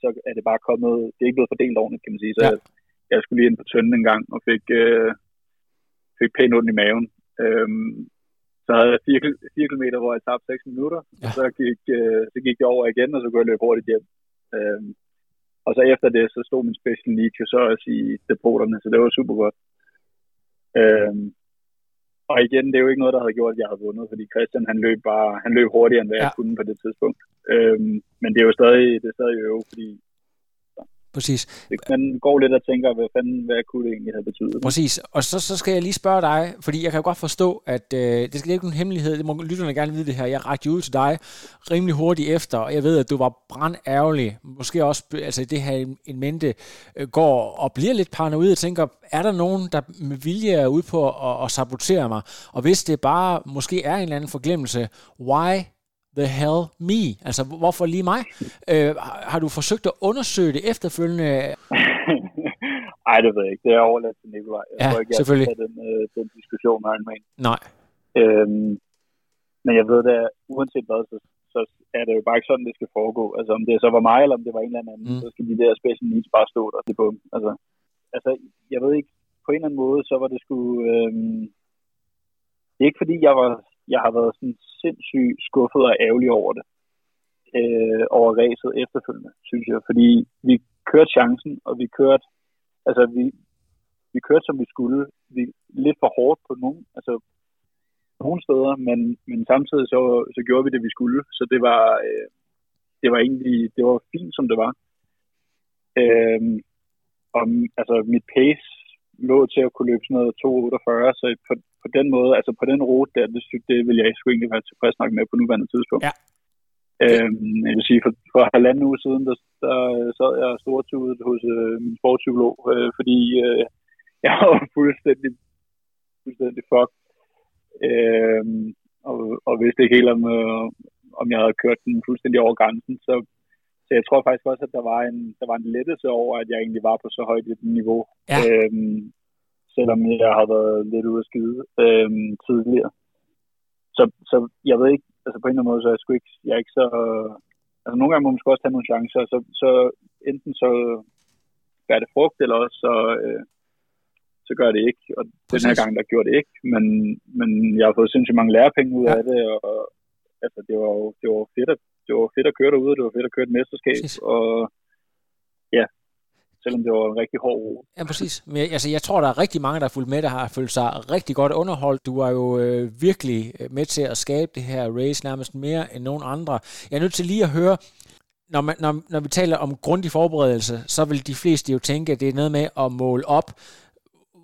så er det bare kommet, det er ikke blevet fordelt ordentligt, kan man sige. Så ja. jeg, jeg skulle lige ind på tønden en gang, og fik, øh, fik pænt ondt i maven. Øhm, så havde jeg 4, 4 km, hvor jeg tabte 6 minutter, ja. og så gik, øh, så gik det over igen, og så kunne jeg løbe hurtigt hjem. Øhm, og så efter det, så stod min special need jo så også i depoterne, så det var super godt. Øhm, og igen, det er jo ikke noget, der havde gjort, at jeg havde vundet, fordi Christian han løb bare, han løb hurtigere, end hvad ja. jeg kunne på det tidspunkt. Øhm, men det er jo stadig, det er stadig øve, fordi Præcis. Man går lidt og tænker, hvad fanden, hvad kunne det egentlig have betydet? Præcis. Og så, så skal jeg lige spørge dig, fordi jeg kan jo godt forstå, at øh, det skal ikke nogen hemmelighed, det må lytterne gerne vide det her. Jeg rakte ud til dig rimelig hurtigt efter, og jeg ved, at du var brandærgerlig. Måske også, altså det her en mente øh, går og bliver lidt paranoid. Jeg tænker, er der nogen, der med vilje er ude på at, at sabotere mig? Og hvis det bare måske er en eller anden forglemmelse, why the hell me? Altså, hvorfor lige mig? Øh, har du forsøgt at undersøge det efterfølgende? <laughs> Nej, det ved jeg ikke. Det er overladt til Nikolaj. Jeg ja, tror ikke, jeg selvfølgelig. den, øh, den diskussion med med. Nej. Øhm, men jeg ved, at uanset hvad, så, så er det jo bare ikke sådan, det skal foregå. Altså, om det så var mig, eller om det var en eller anden, mm. så skal de der special needs bare stå der til på Altså, altså, jeg ved ikke, på en eller anden måde, så var det sgu... Øhm, det er ikke fordi, jeg var jeg har været sådan sindssygt skuffet og ærgerlig over det. Øh, over ræset efterfølgende, synes jeg. Fordi vi kørte chancen, og vi kørte, altså vi, vi kørte som vi skulle. Vi, lidt for hårdt på nogle, altså nogle steder, men, men samtidig så, så gjorde vi det, vi skulle. Så det var, øh, det var egentlig, det var fint, som det var. Øh, og altså mit pace lå til at kunne løbe sådan noget 2,48, så på, på den måde, altså på den rute der, det, det vil jeg sgu egentlig være tilfreds nok med på nuværende tidspunkt. Ja. Øhm, jeg vil sige, for, for halvanden uge siden, der, der sad jeg stortudet hos øh, min sportspsykolog, øh, fordi øh, jeg var <laughs> fuldstændig, fuldstændig fucked. Øh, og, og vidste ikke helt, om, øh, om jeg havde kørt den fuldstændig over grænsen. Så, så jeg tror faktisk også, at der var en, der var en lettelse over, at jeg egentlig var på så højt et niveau. Ja. Øhm, selvom jeg har været lidt ude at skide øhm, tidligere. Så, så jeg ved ikke, altså på en eller anden måde, så er jeg sgu ikke, jeg er ikke så... Altså nogle gange må man også tage nogle chancer, så, så enten så gør det frugt, eller også så, øh, så gør det ikke. Og Præcis. den her gang, der gjorde det ikke, men, men jeg har fået sindssygt mange lærepenge ud ja. af det, og altså, det var jo det var fedt, at, det var fedt at køre derude, det var fedt at køre et mesterskab, Præcis. og ja, selvom det var en rigtig hård uge. Ja, præcis. Men altså, jeg tror, der er rigtig mange, der har fulgt med, der har følt sig rigtig godt underholdt. Du var jo øh, virkelig øh, med til at skabe det her race nærmest mere end nogen andre. Jeg er nødt til lige at høre, når, man, når, når vi taler om grundig forberedelse, så vil de fleste jo tænke, at det er noget med at måle op,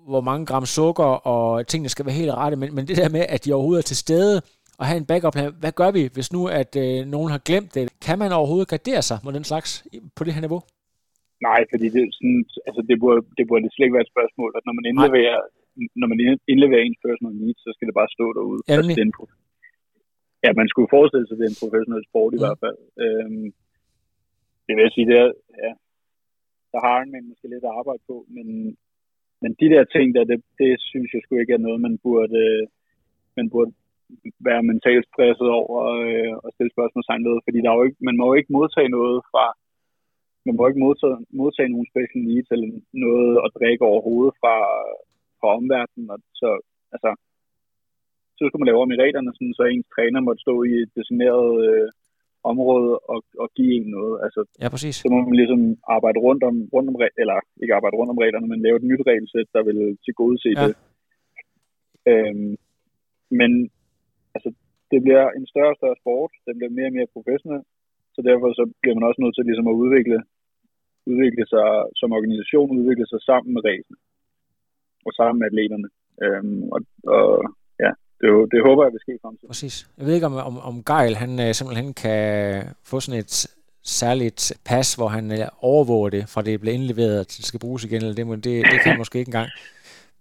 hvor mange gram sukker og tingene skal være helt rette, men, men det der med, at de overhovedet er til stede, og have en backup plan. Hvad gør vi, hvis nu at øh, nogen har glemt det? Kan man overhovedet gardere sig mod den slags på det her niveau? Nej, fordi det, sådan, altså det, burde, det burde slet ikke være et spørgsmål, at når man indleverer, Nej. når man indleverer ens personal needs, så skal det bare stå derude. Ja, altså, ja, man skulle forestille sig, at det er en professionel sport i Mm. hvert fald. Øhm, det vil jeg sige, det er, ja, der har man måske lidt at arbejde på, men, men de der ting der, det, det synes jeg sgu ikke er noget, man burde, øh, man burde være mentalt stresset over øh, og stille spørgsmålstegn ved, fordi der er jo ikke, man må jo ikke modtage noget fra, man må ikke modtage, modtage nogle special needs eller noget at drikke overhovedet fra, fra omverdenen, og så, altså, så skulle man lave om i reglerne, sådan, så ens træner måtte stå i et designeret øh, område og, og give en noget. Altså, Ja, præcis. så må man ligesom arbejde rundt om, rundt om eller ikke arbejde rundt om reglerne, men lave et nyt regelsæt, der vil tilgodese ja. det. Øhm, men altså, det bliver en større og større sport, den bliver mere og mere professionel, så derfor så bliver man også nødt til ligesom at udvikle, udvikle sig som organisation, udvikle sig sammen med racen og sammen med atleterne. Øhm, og, og ja, det, det håber jeg vil ske i fremtiden. Præcis. Jeg ved ikke, om, om, om Geil han øh, simpelthen kan få sådan et særligt pas, hvor han øh, overvåger det, fra det bliver indleveret, til det skal bruges igen, eller det, må- det, det kan han måske ikke engang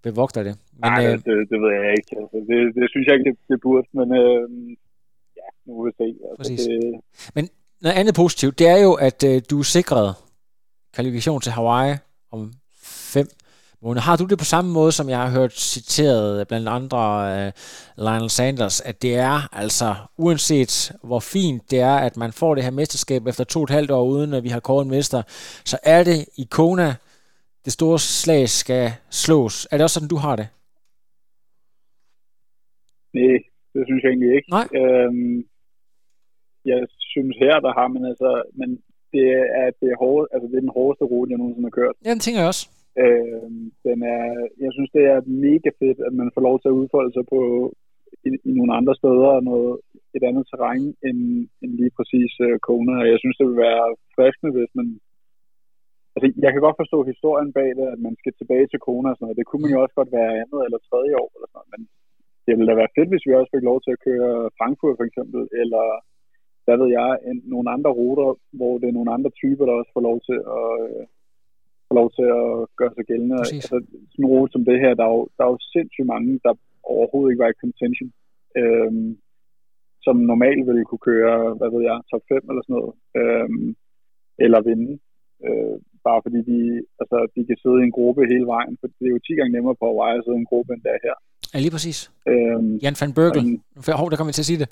bevogter det. Men, Nej, øh, det, det, ved jeg ikke. Altså, det, det synes jeg ikke, det, det burde, men øh, ja, nu må vi se. Altså, Præcis. det, noget andet positivt, det er jo, at øh, du er sikret kvalifikation til Hawaii om fem måneder. Har du det på samme måde, som jeg har hørt citeret blandt andre øh, Lionel Sanders, at det er altså, uanset hvor fint det er, at man får det her mesterskab efter to og et halvt år, uden at vi har kåret en mester, så er det i Kona, det store slag skal slås. Er det også sådan, du har det? nej, det synes jeg egentlig ikke. Nej. Øhm, jeg synes her, der har man altså, men det er, det er, hårde, altså, det er den hårdeste rute, jeg nogensinde har kørt. Ja, den tænker jeg også. Øhm, den er, jeg synes, det er mega fedt, at man får lov til at udfolde sig på i, i nogle andre steder og noget, et andet terræn end, end lige præcis uh, Kona. Jeg synes, det vil være fristende, hvis man... Altså, jeg kan godt forstå historien bag det, at man skal tilbage til Kona og sådan noget. Det kunne man jo også godt være andet eller tredje år eller sådan noget. Men det ville da være fedt, hvis vi også fik lov til at køre Frankfurt for eksempel, eller hvad ved jeg, en, nogle andre ruter, hvor det er nogle andre typer, der også får lov til at, øh, får lov til at gøre sig gældende. Præcis. Altså, sådan en rute som det her, der er, jo, der er jo sindssygt mange, der overhovedet ikke var i contention, øhm, som normalt ville kunne køre, hvad ved jeg, top 5 eller sådan noget, øhm, eller vinde. Øh, bare fordi de, altså, de kan sidde i en gruppe hele vejen, for det er jo 10 gange nemmere på Hawaii at sidde i en gruppe, end det er her. Ja, lige præcis. Øhm, Jan van Berkel. Hov, der kommer jeg til at sige det.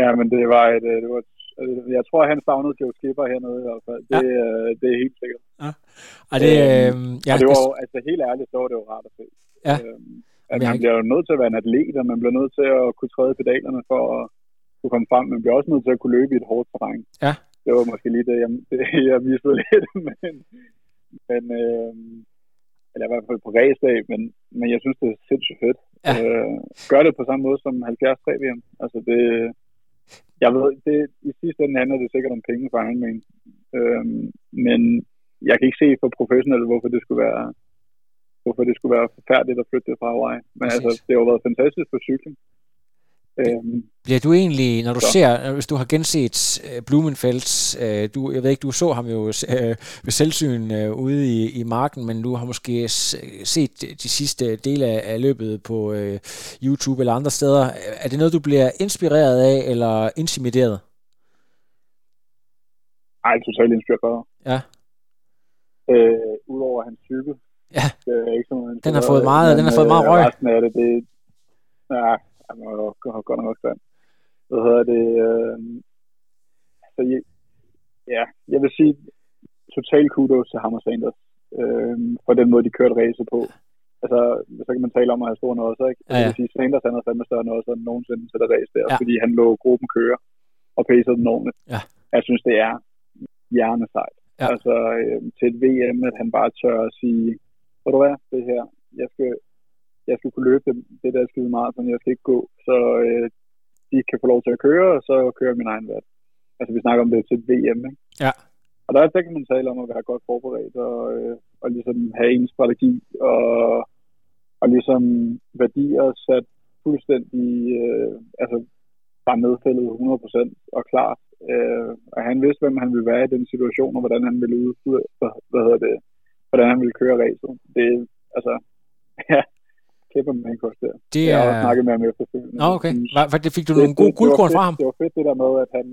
Ja, men det var et, øh, det var et, øh, jeg tror, han savnede Joe Skipper hernede i hvert fald. Det, ja. øh, det er helt sikkert. Og det, øh, Øhm, ja, og det var jo, altså helt ærligt, så var det jo rart at se. Ja. Øhm, at man bliver jo nødt til at være en atlet, og man bliver nødt til at kunne træde pedalerne for at kunne komme frem. Man bliver også nødt til at kunne løbe i et hårdt terræn. Ja. Det var måske lige det, jeg, <laughs> det, jeg mistede lidt, <laughs> men, men øh, eller i hvert fald på racedag, men, men jeg synes, det er sindssygt fedt. Ja. Øh, gør det på samme måde som 73 VM. Altså det, jeg ved, det, i sidste ende handler det sikkert om penge for Ironman. Øhm, men jeg kan ikke se for professionelle, hvorfor det skulle være hvorfor det skulle være forfærdeligt at flytte det fra Hawaii. Men Præcis. altså, det har jo været fantastisk for cykling. Øhm, Bliver du egentlig, når du Så. ser, øh, hvis du har genset øh, Blumenfelds, øh, du, jeg ved ikke, du så ham jo øh, ved selvsyn øh, ude i, i marken, men du har måske set de sidste dele af, af løbet på øh, YouTube eller andre steder. Er det noget, du bliver inspireret af eller intimideret? ej, totalt inspireret. Ja. Øh, Udover hans cykel. Ja. Det er ikke sådan Den har fået meget- den har fået meget røg. Resten af det, det ja, han var godt nok stand. Hvad hedder det? Øh, så jeg, ja, jeg vil sige total kudos til Hammer Sanders øh, for den måde, de kørte race på. Altså, så kan man tale om at have stor noget også, ikke? Ja, ja. Jeg vil sige, Sanders han havde fandme større noget, end nogensinde til det race der, Ja. fordi han lå gruppen køre og pacede den ordentligt. Ja. Jeg synes, det er hjernesejt. Ja. Altså, øh, til et VM, at han bare tør at sige, hvor du er, det her, jeg skal, jeg skal kunne løbe det, det der skide meget, men jeg skal ikke gå, så øh, de kan få lov til at køre, og så kører min egen vat. Altså, vi snakker om det til VM, ikke? Ja. Og der, der kan man tale om at være godt forberedt, og, øh, og ligesom have en strategi, og, og ligesom værdier sat fuldstændig, øh, altså bare nedfældet 100% og klart. Øh, og han vidste, hvem han ville være i den situation, og hvordan han ville ud, ud hvad, hvad hedder det, hvordan han ville køre racet. Det, altså, <laughs> ja, kæmpe mandkurs der. Det Jeg har er... også snakket med ham efterfølgende. Nå, okay. Hvad, det fik du det- nogle gode var guldkorn fra ham? Det var fedt det der med, at han,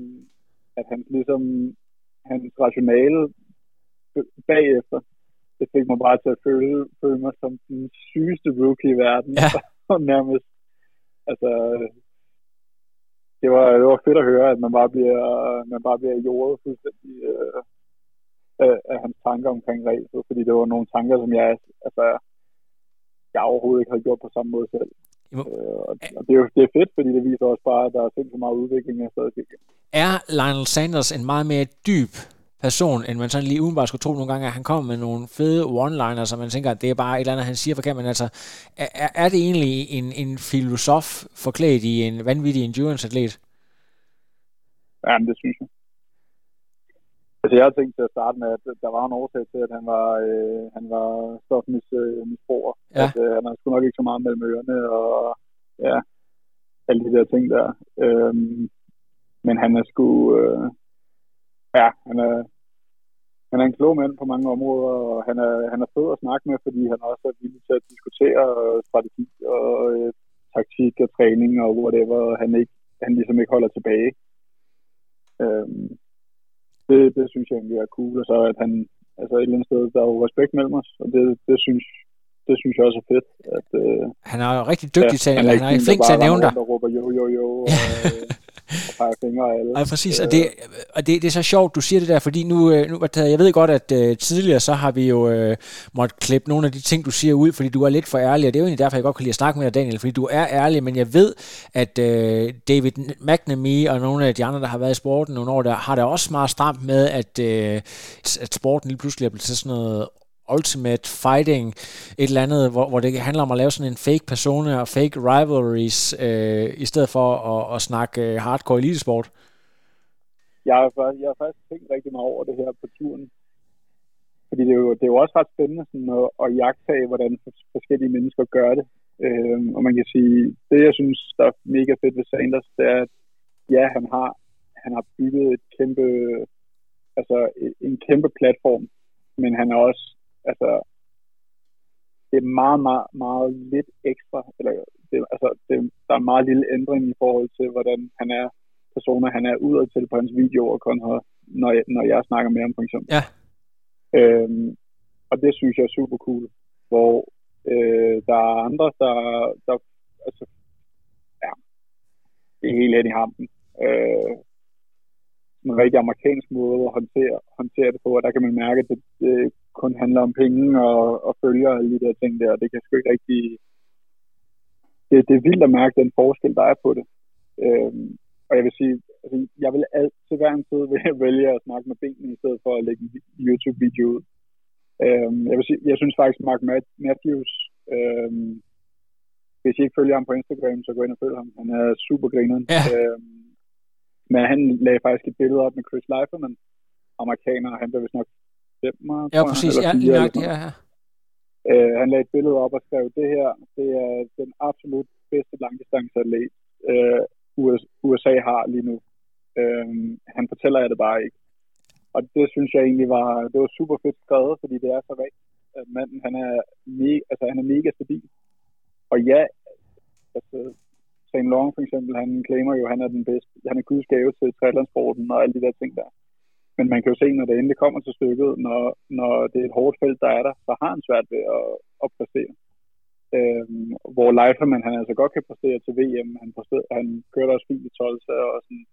at han ligesom, hans rationale bagefter, det fik mig bare til at føle, føle mig som den sygeste rookie i verden. Ja. <laughs> Og nærmest, altså, det var, det var fedt at høre, at man bare bliver, man bare bliver jordet fuldstændig øh, af, af hans tanker omkring racet, fordi det var nogle tanker, som jeg, altså, jeg overhovedet ikke havde gjort på samme måde selv. Må- Øh, og, og det, er jo, det er fedt, fordi det viser også bare, at der er sindssygt meget udvikling, jeg stadig. Er Lionel Sanders en meget mere dyb person, end man sådan lige udenbart skulle tro nogle gange, at han kommer med nogle fede one-liners, og man tænker, at det er bare et eller andet, han siger forkert, men altså, er, er- er det egentlig en, en filosof forklædt i en vanvittig endurance-atlet? Ja, men det synes jeg. Altså, jeg har tænkt til at starte med, at der var en årsag til, at han var, øh, han var stofmisbruger. Ja. At, øh, han har sgu nok ikke så meget mellem ørerne, og ja, alle de der ting der. Øhm, men han er sgu, øh, ja, han er, han er en klog mand på mange områder, og han er, han er fed at snakke med, fordi han også er villig til at diskutere øh, strategi og øh, taktik og træning og whatever, han, ikke, han ligesom ikke holder tilbage. Øhm, det, det synes jeg egentlig er cool, og så at han, altså et eller andet sted, der er jo respekt mellem os, og det, det synes det synes jeg også er fedt. At, øh, Han er jo rigtig dygtig til, han er, han er flink der til at nævne dig. Og råber jo, jo, jo, <laughs> og, øh, og peger fingre af alle. Nej, præcis, og, det, og det, det er så sjovt, du siger det der, fordi nu, øh, nu jeg ved godt, at uh, tidligere så har vi jo uh, måttet klippe nogle af de ting, du siger ud, fordi du er lidt for ærlig, og det er jo egentlig derfor, jeg godt kan lide at snakke med dig, Daniel, fordi du er ærlig, men jeg ved, at uh, David McNamee og nogle af de andre, der har været i sporten nogle år, der har det også meget stramt med, at, uh, at sporten lige pludselig er blevet til sådan noget ultimate fighting, et eller andet, hvor, hvor det handler om at lave sådan en fake persona og fake rivalries, øh, i stedet for at, at snakke øh, hardcore elitesport. Jeg har, faktisk- jeg har faktisk tænkt rigtig meget over det her på turen. Fordi det er jo, det er jo også ret spændende sådan at, at jagtage, hvordan forskellige mennesker gør det. Øhm, og man kan sige, det jeg synes, der er mega fedt ved Sanders, det er, at ja, han har, han har bygget et kæmpe, altså en kæmpe platform, men han er også, altså, det er meget, meget, meget lidt ekstra, eller det, altså, det, der er en meget lille ændring i forhold til, hvordan han er personer, han er udad til på hans videoer, kontra når jeg, når jeg snakker med ham, for eksempel. Ja. Øhm, og det synes jeg er super cool, hvor øh, der er andre, der, der altså, ja, det er helt ind i hampen. Øh, en rigtig amerikansk måde at håndtere, håndtere det på, og der kan man mærke, at det, det kun handler om penge og, og følger og alle de der ting der, det kan sgu ikke rigtig... Det, det er vildt at mærke den forskel, der er på det. Øhm, og jeg vil sige, altså, jeg vil altid hver en tid vælge at snakke med benene, i stedet for at lægge en YouTube-video ud. Øhm, jeg, vil sige, jeg synes faktisk, Mark Matthews, øhm, hvis I ikke følger ham på Instagram, så gå ind og følg ham. Han er super grineren. Ja. Øhm, men han lagde faktisk et billede op med Chris Leiferman, amerikaner, og han blev vist nok 5 Ja, præcis. Ja, lige nok, ja, ja. Øh, han lagde et billede op og skrev, det her, det er den absolut bedste langdistanceatlet, øh, USA har lige nu. Øh, han fortæller jeg det bare ikke. Og det synes jeg egentlig var, det var super fedt skrevet, fordi det er så rigtigt. At manden, han er, mega, altså, han er mega stabil. Og ja, altså, St. Long for eksempel, han claimer jo, at han er den bedste, han er guds gave til triathlonsporten og alle de der ting der. Men man kan jo se, når det endelig kommer til stykket, når, når det er et hårdt felt, der er der, så har han svært ved at, at præstere. Øhm, hvor Leiferman, han altså godt kan præstere til VM, han, præstere, han kørte også fint i 12, så og sådan,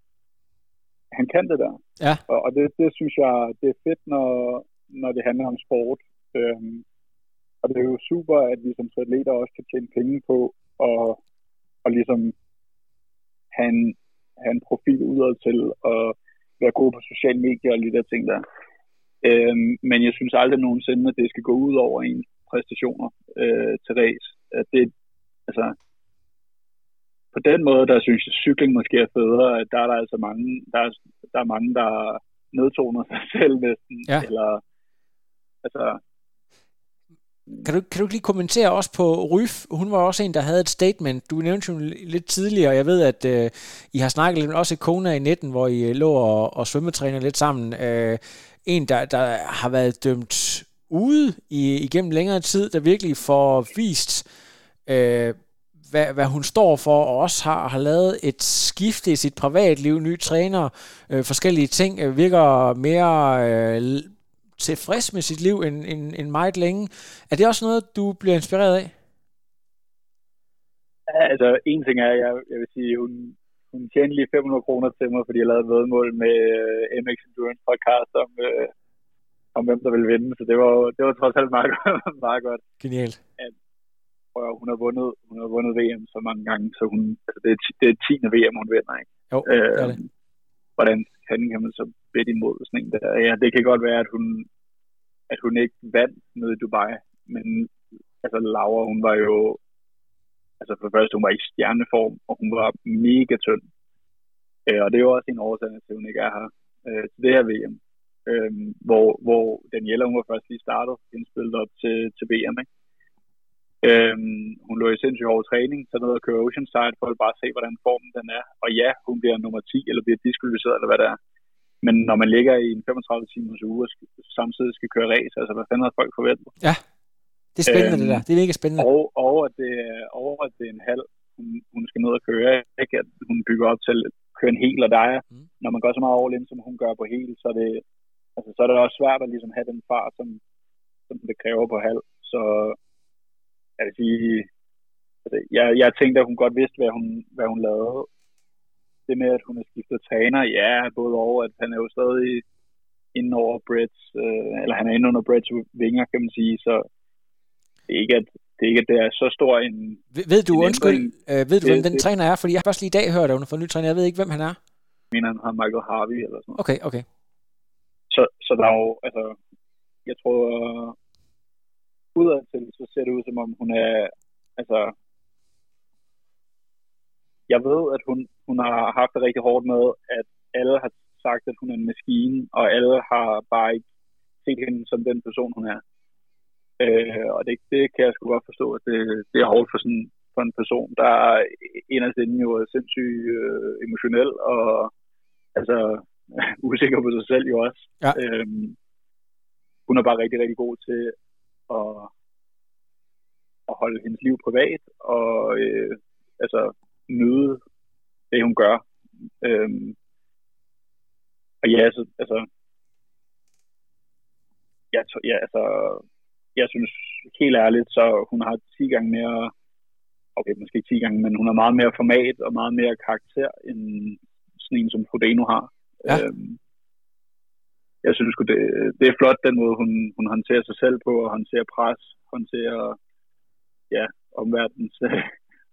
han kan det der. Ja. Og, og det, det synes jeg, det er fedt, når, når det handler om sport. Øhm, og det er jo super, at vi som atleter også kan tjene penge på og, og ligesom have en, have en profil udad til og være god på sociale medier og de der ting der. Øhm, men jeg synes aldrig nogensinde, at det skal gå ud over ens præstationer øh, til race. At det, altså, på den måde, der synes jeg, cykling måske er federe. at Der er der altså mange, der er, der er mange, der nedtoner sig <laughs> selv næsten. Ja. Eller, altså, kan du, kan du ikke lige kommentere også på Ryf? Hun var også en, der havde et statement. Du nævnte jo lidt tidligere, og jeg ved, at øh, I har snakket lidt også i Kona i 19, hvor I øh, lå og, og svømmetræner lidt sammen. Øh, en, der, der har været dømt ude i, igennem længere tid, der virkelig får vist øh, hvad, hvad hun står for, og også har, har lavet et skifte i sit privatliv, nye træner, øh, forskellige ting, øh, virker mere øh, tilfreds med sit liv end, end, end meget længe. Er det også noget, du bliver inspireret af? Ja, altså, en ting er, jeg, jeg vil sige, hun, hun tjente lige 500 kroner til mig, fordi jeg lavede vedmål med uh, øh, MX Endurance podcast om, uh, om hvem der ville vinde, så det var, det var trods alt meget, <laughs> meget godt. Genialt. At, og hun har vundet, hun har vundet VM så mange gange, så hun, altså det, er, det er 10. VM, hun vinder, ikke? Jo, øh, det er det. Hvordan kan man så bedt imod sådan en der? Ja, det kan godt være, at hun, at hun ikke vandt nede i Dubai, men altså Laura, hun var jo altså for det første, hun var i stjerneform, og hun var mega tynd. Øh, og det er jo også en årsag til, at hun ikke er her øh, til det her VM. Øh, hvor, hvor Daniela, hun var først lige startet, indspillet op til, til VM, ikke? Øhm, hun lå i sindssygt hård træning, så noget at køre Oceanside for at bare se, hvordan formen den er. Og ja, hun bliver nummer 10, eller bliver diskvalificeret, eller hvad det er. Men når man ligger i en 35 timers uge og samtidig skal køre race, altså hvad fanden har folk forventet? Ja, det er spændende øhm, det der. Det er mega spændende. Og, og, at det, og at det er en halv, hun, hun skal ned og køre. Ikke at hun bygger op til at køre en hel, og der er, mm. når man går så meget all som hun gør på hel, så er det, altså, så er det også svært at ligesom have den fart, som, som det kræver på halv. Så jeg vil sige, altså, jeg, jeg tænkte, at hun godt vidste, hvad hun, hvad hun lavede. Det med, at hun har skiftet træner, ja, både over, at han er jo stadig inde over Brits, øh, eller han er inde under Brits vinger, kan man sige, så det er ikke, at det ikke, at det er så stor en... Ved, ved du, en undskyld, øh, ved du, hvem den det, træner er? Fordi jeg har først lige i dag hørt, at hun har fået en ny træner. Jeg ved ikke, hvem han er. Jeg mener, han har Michael Harvey eller sådan noget. Okay, okay. Så, så der er jo, altså, jeg tror, udadtil, så ser det ud som om hun er, altså, jeg ved, at hun, hun har haft det rigtig hårdt med, at alle har sagt, at hun er en maskine, og alle har bare ikke set hende som den person, hun er. Øh, og det, det kan jeg sgu godt forstå, at det, det er hårdt for sådan for en person, der inderst inde jo er sindssygt øh, emotionel og altså <laughs> usikker på sig selv jo også. Ja. Øhm, hun er bare rigtig, rigtig god til at, at holde hendes liv privat og øh, altså nyde det, hun gør. Øhm, og ja, altså, altså ja, ja, altså jeg synes helt ærligt, så hun har 10 gange mere, okay, måske 10 gange, men hun har meget mere format og meget mere karakter, end sådan en som Frodeno har. Ja. Øhm, jeg synes det, det er flot, den måde, hun, hun håndterer sig selv på, og håndterer pres, håndterer ja, omverdens,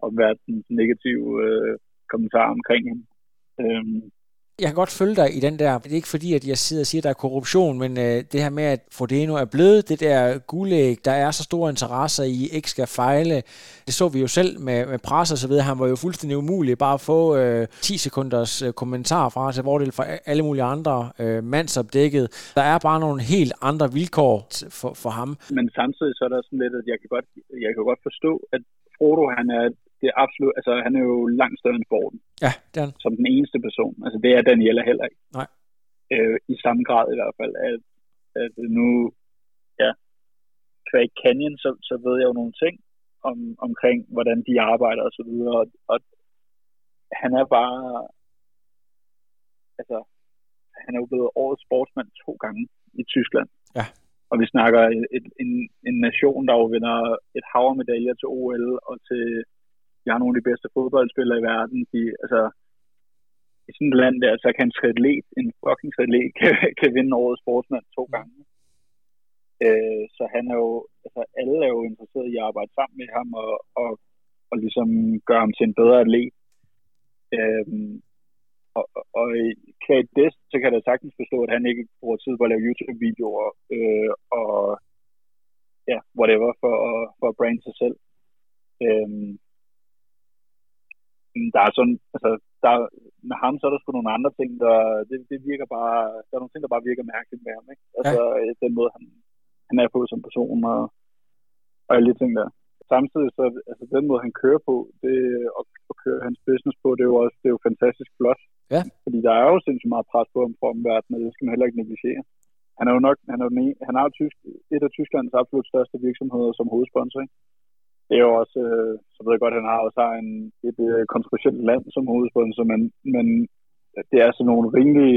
omverdens negative øh, kommentarer omkring hende. Øhm, jeg kan godt følge dig i den der. Det er ikke fordi, at jeg sidder og siger, at der er korruption, men øh, det her med, at Frodeno er blevet det der guldæg, der er så store interesser i, ikke skal fejle. Det så vi jo selv med, med pres og så videre. Han var jo fuldstændig umulig bare at få øh, 10 sekunders øh, kommentar fra til fordel for alle mulige andre øh, mandsopdækket. Der er bare nogle helt andre vilkår for, for ham. Men samtidig så er der sådan lidt, at jeg kan godt, jeg kan godt forstå, at Frodo han er det er absolut, altså han er jo langt større end Borden. Ja, det er Som den eneste person. Altså det er Daniela heller ikke. Nej. Øh, I samme grad i hvert fald, at, at nu, ja, kvæg Canyon, så, så ved jeg jo nogle ting om, omkring, hvordan de arbejder og så videre, og, og han er bare, altså, han er jo blevet årets sportsmand to gange i Tyskland. Ja. Og vi snakker et, en, en nation, der jo vinder et hav medaljer til OL og til vi har nogle af de bedste fodboldspillere i verden. De, altså, i sådan et land der, så kan en triatlet, en fucking triatlet, <laughs> kan, kan vinde årets sportsmand to gange. Øh, så han er jo, altså alle er jo interesseret i at arbejde sammen med ham og, og, og ligesom gøre ham til en bedre atlet. Øh, og, og, kvæg det, så kan jeg sagtens forstå, at han ikke bruger tid på at lave YouTube-videoer øh, og ja, whatever, for, for at brande sig selv. Øhm, der er sådan, altså, der, med ham, så er der sgu nogle andre ting, der, det, det virker bare, der er nogle ting, der bare virker mærkeligt med ham, ikke? Altså, ja. den måde, han, han er på som person, og, og alle de ting der. Samtidig, så, altså, den måde, han kører på, det, og, og kører hans business på, det er jo også, det er jo fantastisk flot. Ja. Fordi der er jo sindssygt meget pres på ham fra omverdenen, og det skal man heller ikke negligere. Han er jo nok, han er jo, han er jo tysk, et af Tysklands absolut største virksomheder som hovedsponsor, ikke? Det er jo også, øh, så ved jeg godt, at han har også har en, et øh, kontroversielt land som hovedsponsor, men, men det er sådan nogle rimelig,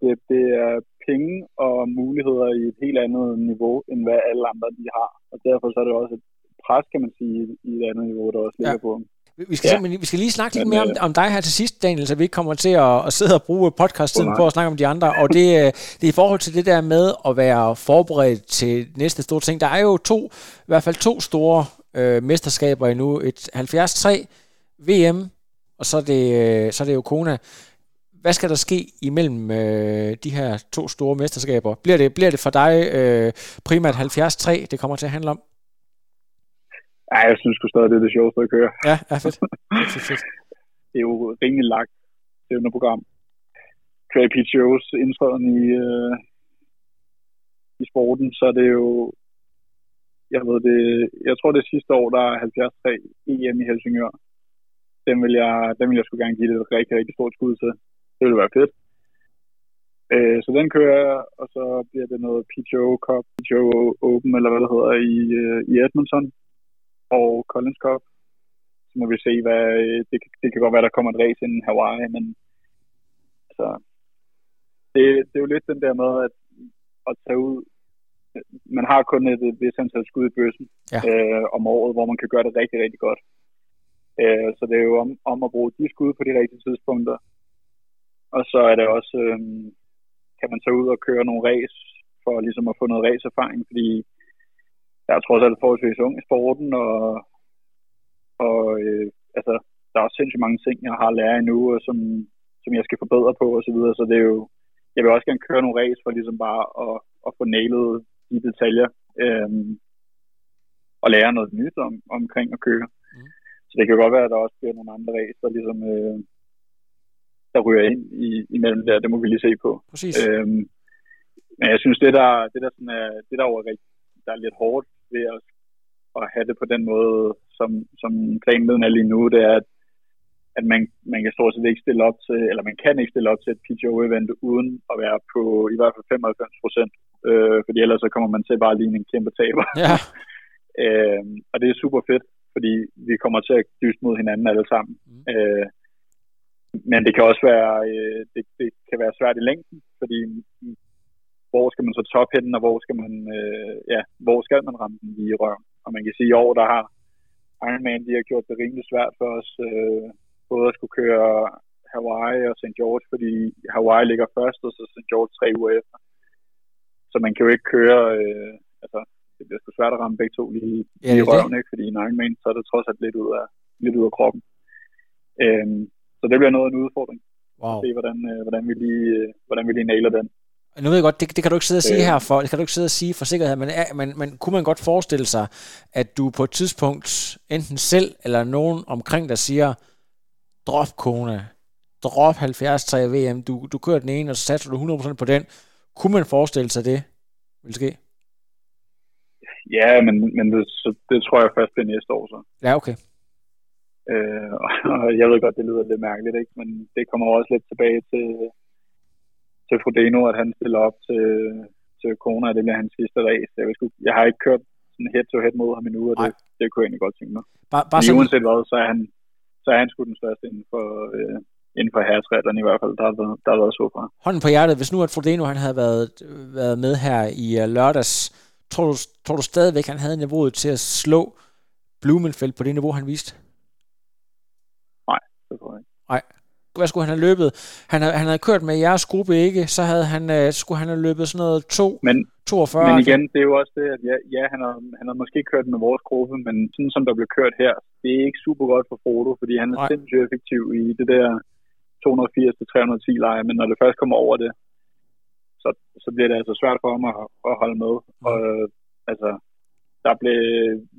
det, det er penge og muligheder i et helt andet niveau, end hvad alle andre de har. Og derfor så er det også et pres, kan man sige, i et andet niveau, der også ligger ja. på ham. Vi skal, ja. vi skal lige snakke lidt mere om, om dig her til sidst, Daniel, så vi ikke kommer til at, at sidde og bruge podcast-tiden på at snakke om de andre. Og det, øh, det er i forhold til det der med at være forberedt til næste store ting. Der er jo to, i hvert fald to store øh, mesterskaber endnu. Et 73 VM, og så er det, øh, så er det jo Kona. Hvad skal der ske imellem øh, de her to store mesterskaber? Bliver det, bliver det for dig øh, primært 73, det kommer til at handle om? Ja, jeg synes sgu stadig, det er det sjoveste at køre. Ja, ja fedt. fedt, fedt. <laughs> det er jo rimelig lagt under program. Trey Shows indtræden i, øh, i sporten, så er det jo, jeg ved det, jeg tror det sidste år, der er 73 EM i Helsingør. Den vil jeg, den vil jeg skulle gerne give det et rigtig, rigtig stort skud til. Det ville være fedt. Øh, så den kører jeg, og så bliver det noget PTO Cup, PTO Open, eller hvad det hedder, i, øh, i Edmonton og Collins Cup. Så må vi se, hvad, det, det kan godt være, der kommer et race inden Hawaii, men altså, det, det er jo lidt den der med, at, at tage ud, man har kun et, et vis antal skud i bøssen ja. øh, om året, hvor man kan gøre det rigtig, rigtig godt. Øh, så det er jo om, om at bruge de skud på de rigtige tidspunkter. Og så er det også, øh, kan man tage ud og køre nogle race, for ligesom at få noget racerfaring, fordi jeg er trods alt forholdsvis ung i sporten, og, og øh, altså, der er også sindssygt mange ting, jeg har lært endnu, og som, som jeg skal forbedre på og så videre, så det er jo, jeg vil også gerne køre nogle race for ligesom bare at, at få nailet de detaljer, øh, og lære noget nyt om, omkring at køre. Mm. Så det kan godt være, at der også bliver nogle andre race, der ligesom, øh, der ryger ind i, imellem der, det må vi lige se på. Præcis. Øhm, men jeg synes, det der, det der, sådan er, det der, er, der er lidt hårdt ved at, at have det på den måde, som, som planen er lige nu, det er, at, at man, man kan stort set ikke stille op til, eller man kan ikke stille op til et PGO-event uden at være på i hvert fald 95 procent, øh, fordi ellers så kommer man til bare lige en kæmpe taber. Ja. <laughs> øh, og det er super fedt, fordi vi kommer til at dyste mod hinanden alle sammen. Mm. Øh, men det kan også være, øh, det, det kan være svært i længden, fordi hvor skal man så top henne, og hvor skal man, øh, ja, hvor skal man ramme den lige i røven? Og man kan sige, at i år, der har Ironman, de har gjort det rimelig svært for os, øh, både at skulle køre Hawaii og St. George, fordi Hawaii ligger først, og så St. George tre uger efter. Så man kan jo ikke køre, øh, altså, det bliver sgu svært at ramme begge to lige, ja, lige i røven, ikke? fordi i en Ironman, så er det trods alt lidt ud af, lidt ud af kroppen. Øhm, så det bliver noget af en udfordring. Wow. At se, hvordan, øh, hvordan, vi lige, øh, hvordan vi lige nailer den. Nu ved jeg godt, det, det kan du ikke sidde og sige øh. her for, det kan du ikke sidde og sige for sikkerhed, men, men, men kunne man godt forestille sig, at du på et tidspunkt, enten selv eller nogen omkring dig siger, drop kone, drop 70 3 VM, du, du kører den ene, og så satser du 100% på den. Kunne man forestille sig det vil ske? Ja, men, men det, så, det tror jeg først bliver næste år så. Ja, okay. Øh, <laughs> og jeg ved godt, det lyder lidt mærkeligt, ikke? men det kommer også lidt tilbage til, til Frodeno, at han stiller op til, til Kona, og det bliver hans sidste race. Jeg, ved, jeg har ikke kørt sådan head-to-head mod ham endnu, og det, det kunne jeg egentlig godt tænke mig. Bare, bare Men uanset hvad, så er han, så er han sgu den største inden for, øh, inden for herretrætterne i hvert fald, der har været, der har været så fra. Hånden på hjertet, hvis nu at Frodeno han havde været, været med her i uh, lørdags, tror du, tror du stadigvæk, han havde niveauet til at slå Blumenfeldt på det niveau, han viste? Nej, det tror jeg ikke. Nej hvad skulle han have løbet? Han, havde, han havde kørt med jeres gruppe ikke, så havde han, uh, skulle han have løbet sådan noget 2, men, 42. Men igen, det er jo også det, at ja, ja han, har, han har måske kørt med vores gruppe, men sådan som der blev kørt her, det er ikke super godt for Frodo, fordi han er Nej. sindssygt effektiv i det der 280-310 leje, men når det først kommer over det, så, så bliver det altså svært for ham at, at holde med. Mm. Og altså, der blev,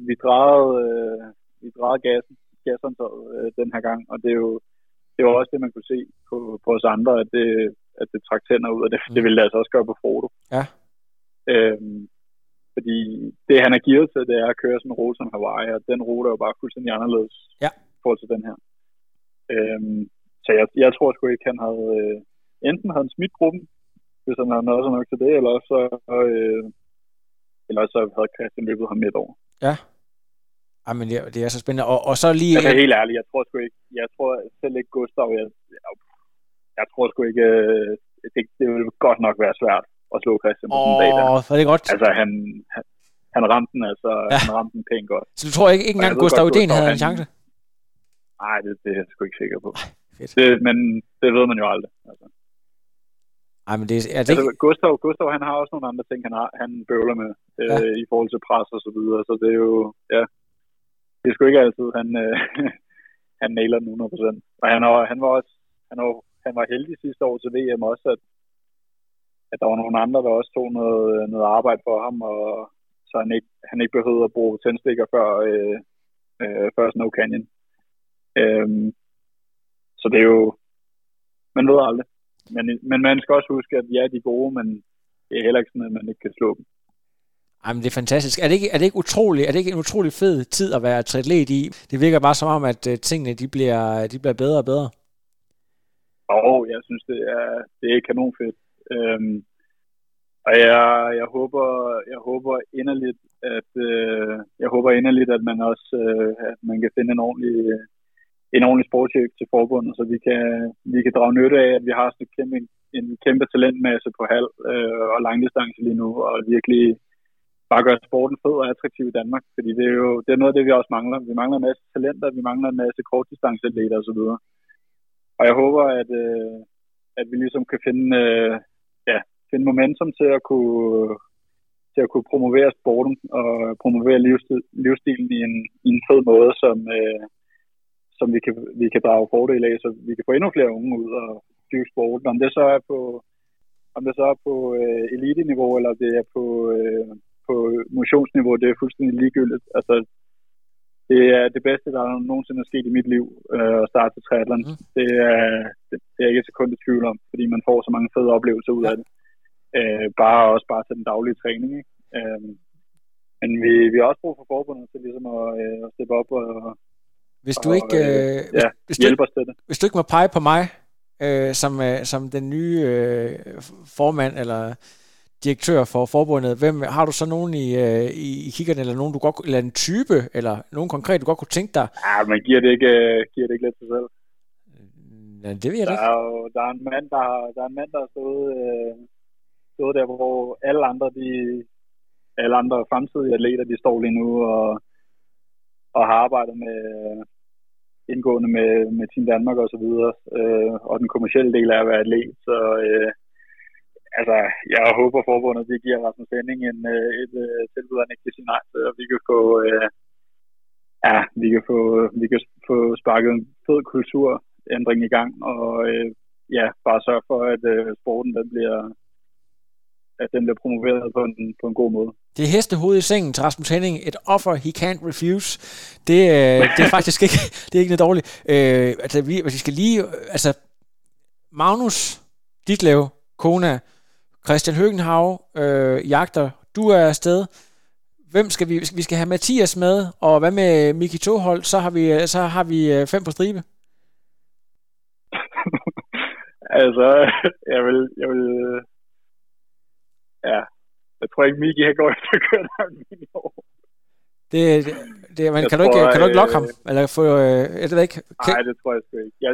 vi drejede, øh, vi drejede gassen, gasantøjet øh, den her gang, og det er jo, det var også det, man kunne se på, på os andre, at det, at det trak tænder ud, og det, mm. det ville det altså også gøre på Frodo. Ja. Øhm, fordi det, han er givet til, det er at køre sådan en rute som Hawaii, og den rute er jo bare fuldstændig anderledes ja. forhold til den her. Øhm, så jeg, jeg tror sgu ikke, han havde... Øh, enten havde han smidt gruppen, hvis han havde noget nok til det, eller så, øh, eller så havde Christian løbet ham midt over. Ja. Ej, men det, det er så spændende. Og, og så lige... Altså helt ærligt, jeg tror sgu ikke, jeg tror selv ikke Gustav, jeg, jeg, jeg tror sgu ikke, øh, det, det vil godt nok være svært at slå Christian på Åh, sådan en dag der. oh, det er godt. Altså han, han, han ramte den, altså, Ja. han ramte den pænt godt. Så du tror ikke, ikke engang ved Gustav Gustav, havde en han- chance? Nej, det, det er jeg sgu ikke sikker på. Fedt. Det, men det ved man jo aldrig. Altså. Ej, men det, er det Altså. Gustav, Gustav, han har også nogle andre ting, han, har, han bøvler med øh, Ja. ja. i forhold til pres og så videre. Så det er jo, ja, det er sgu ikke altid, han, øh, <laughs> han nailer den 100%. Og han, var, han var også, han var, han var heldig sidste år til VM også, at, at der var nogle andre, der også tog noget, noget arbejde for ham, og så han ikke, han ikke behøvede at bruge tændstikker før, øh, øh, før Snow Canyon. Øhm, så det er jo, man ved aldrig. Men, men man skal også huske, at ja, de er gode, men det er heller ikke sådan, at man ikke kan slå dem. Ej, men det er fantastisk. Er det, ikke, er det ikke utroligt, er det ikke en utrolig fed tid at være triatlet i? Det virker bare som om, at uh, tingene de bliver, de bliver bedre og bedre. Og jeg synes, det er, det er kanonfedt. Øhm, og jeg, jeg, håber, jeg håber inderligt, at øh, jeg håber inderligt, at man også øh, at man kan finde en ordentlig, en ordentlig sportschef til forbundet, så vi kan, vi kan drage nytte af, at vi har sådan en kæmpe, en kæmpe talentmasse på halv øh, og langdistance lige nu, og virkelig bare gøre sporten fed og attraktiv i Danmark, fordi det er jo det er noget af det, vi også mangler. Vi mangler en masse talenter, vi mangler en masse kortdistanceatleter osv. Og jeg håber, at, øh, at vi ligesom kan finde, øh, ja, finde momentum til at kunne til at kunne promovere sporten og promovere livsstil, livsstilen i en, i en fed måde, som, øh, som vi, kan, vi kan drage fordel af, så vi kan få endnu flere unge ud og dyrke sporten. Om det så er på, om det så er på øh, elite-niveau, eller det er på, øh, på motionsniveau, det er fuldstændig ligegyldigt. Altså, det er det bedste, der nogensinde er sket i mit liv, øh, at starte til triathlon. Mm. Det, er, det, det er jeg ikke et sekund i tvivl om, fordi man får så mange fede oplevelser ud af det. Øh, bare også bare til den daglige træning. Ikke? Øh, men vi, vi har også brug for forbundet til ligesom at, øh, at steppe op og, Hvis du og ikke, øh, hvis, ja, hvis, du, til det. hvis du ikke må pege på mig øh, som, øh, som den nye øh, formand eller direktør for forbundet, hvem har du så nogen i, øh, i, i kiggerne, eller nogen du godt, eller en type, eller nogen konkret, du godt kunne tænke dig? Ja, man giver det ikke, øh, giver det ikke lidt til selv. Ja, det ved jeg Der ikke. er jo der er en mand, der har, der er en mand, der har stået, øh, stået der, hvor alle andre, de, alle andre fremtidige atleter, de står lige nu og, og har arbejdet med indgående med, med Team Danmark og så videre, øh, og den kommercielle del af at være atlet, så øh, altså, jeg håber forbundet, det giver Rasmus Henning en, øh, et øh, tilbud, han ikke kan sige nej til, og vi kan få, øh, ja, vi kan få, vi kan få sparket en fed kulturændring i gang, og øh, ja, bare sørge for, at øh, sporten den bliver, at den bliver promoveret på en, på en god måde. Det er hestehoved i sengen til Rasmus Henning. Et offer, he can't refuse. Det, øh, det er faktisk ikke, <laughs> det er ikke noget dårligt. Øh, altså, vi, altså, vi skal lige... Øh, altså, Magnus Ditlev, Kona, Christian Høgenhav, øh, jagter. Du er afsted. Hvem skal vi... Vi skal have Mathias med, og hvad med Miki Tohold? Så har vi, øh, så har vi øh, fem på stribe. <laughs> altså, jeg vil, jeg vil, ja, jeg tror ikke, Miki har gået <laughs> efter at køre der i år. Det, det, det men Jeg kan, du ikke, tror, kan du ikke lokke øh, ham? Eller få... Øh, jeg ved ikke. Kan, Nej, det tror jeg sgu ikke. Jeg,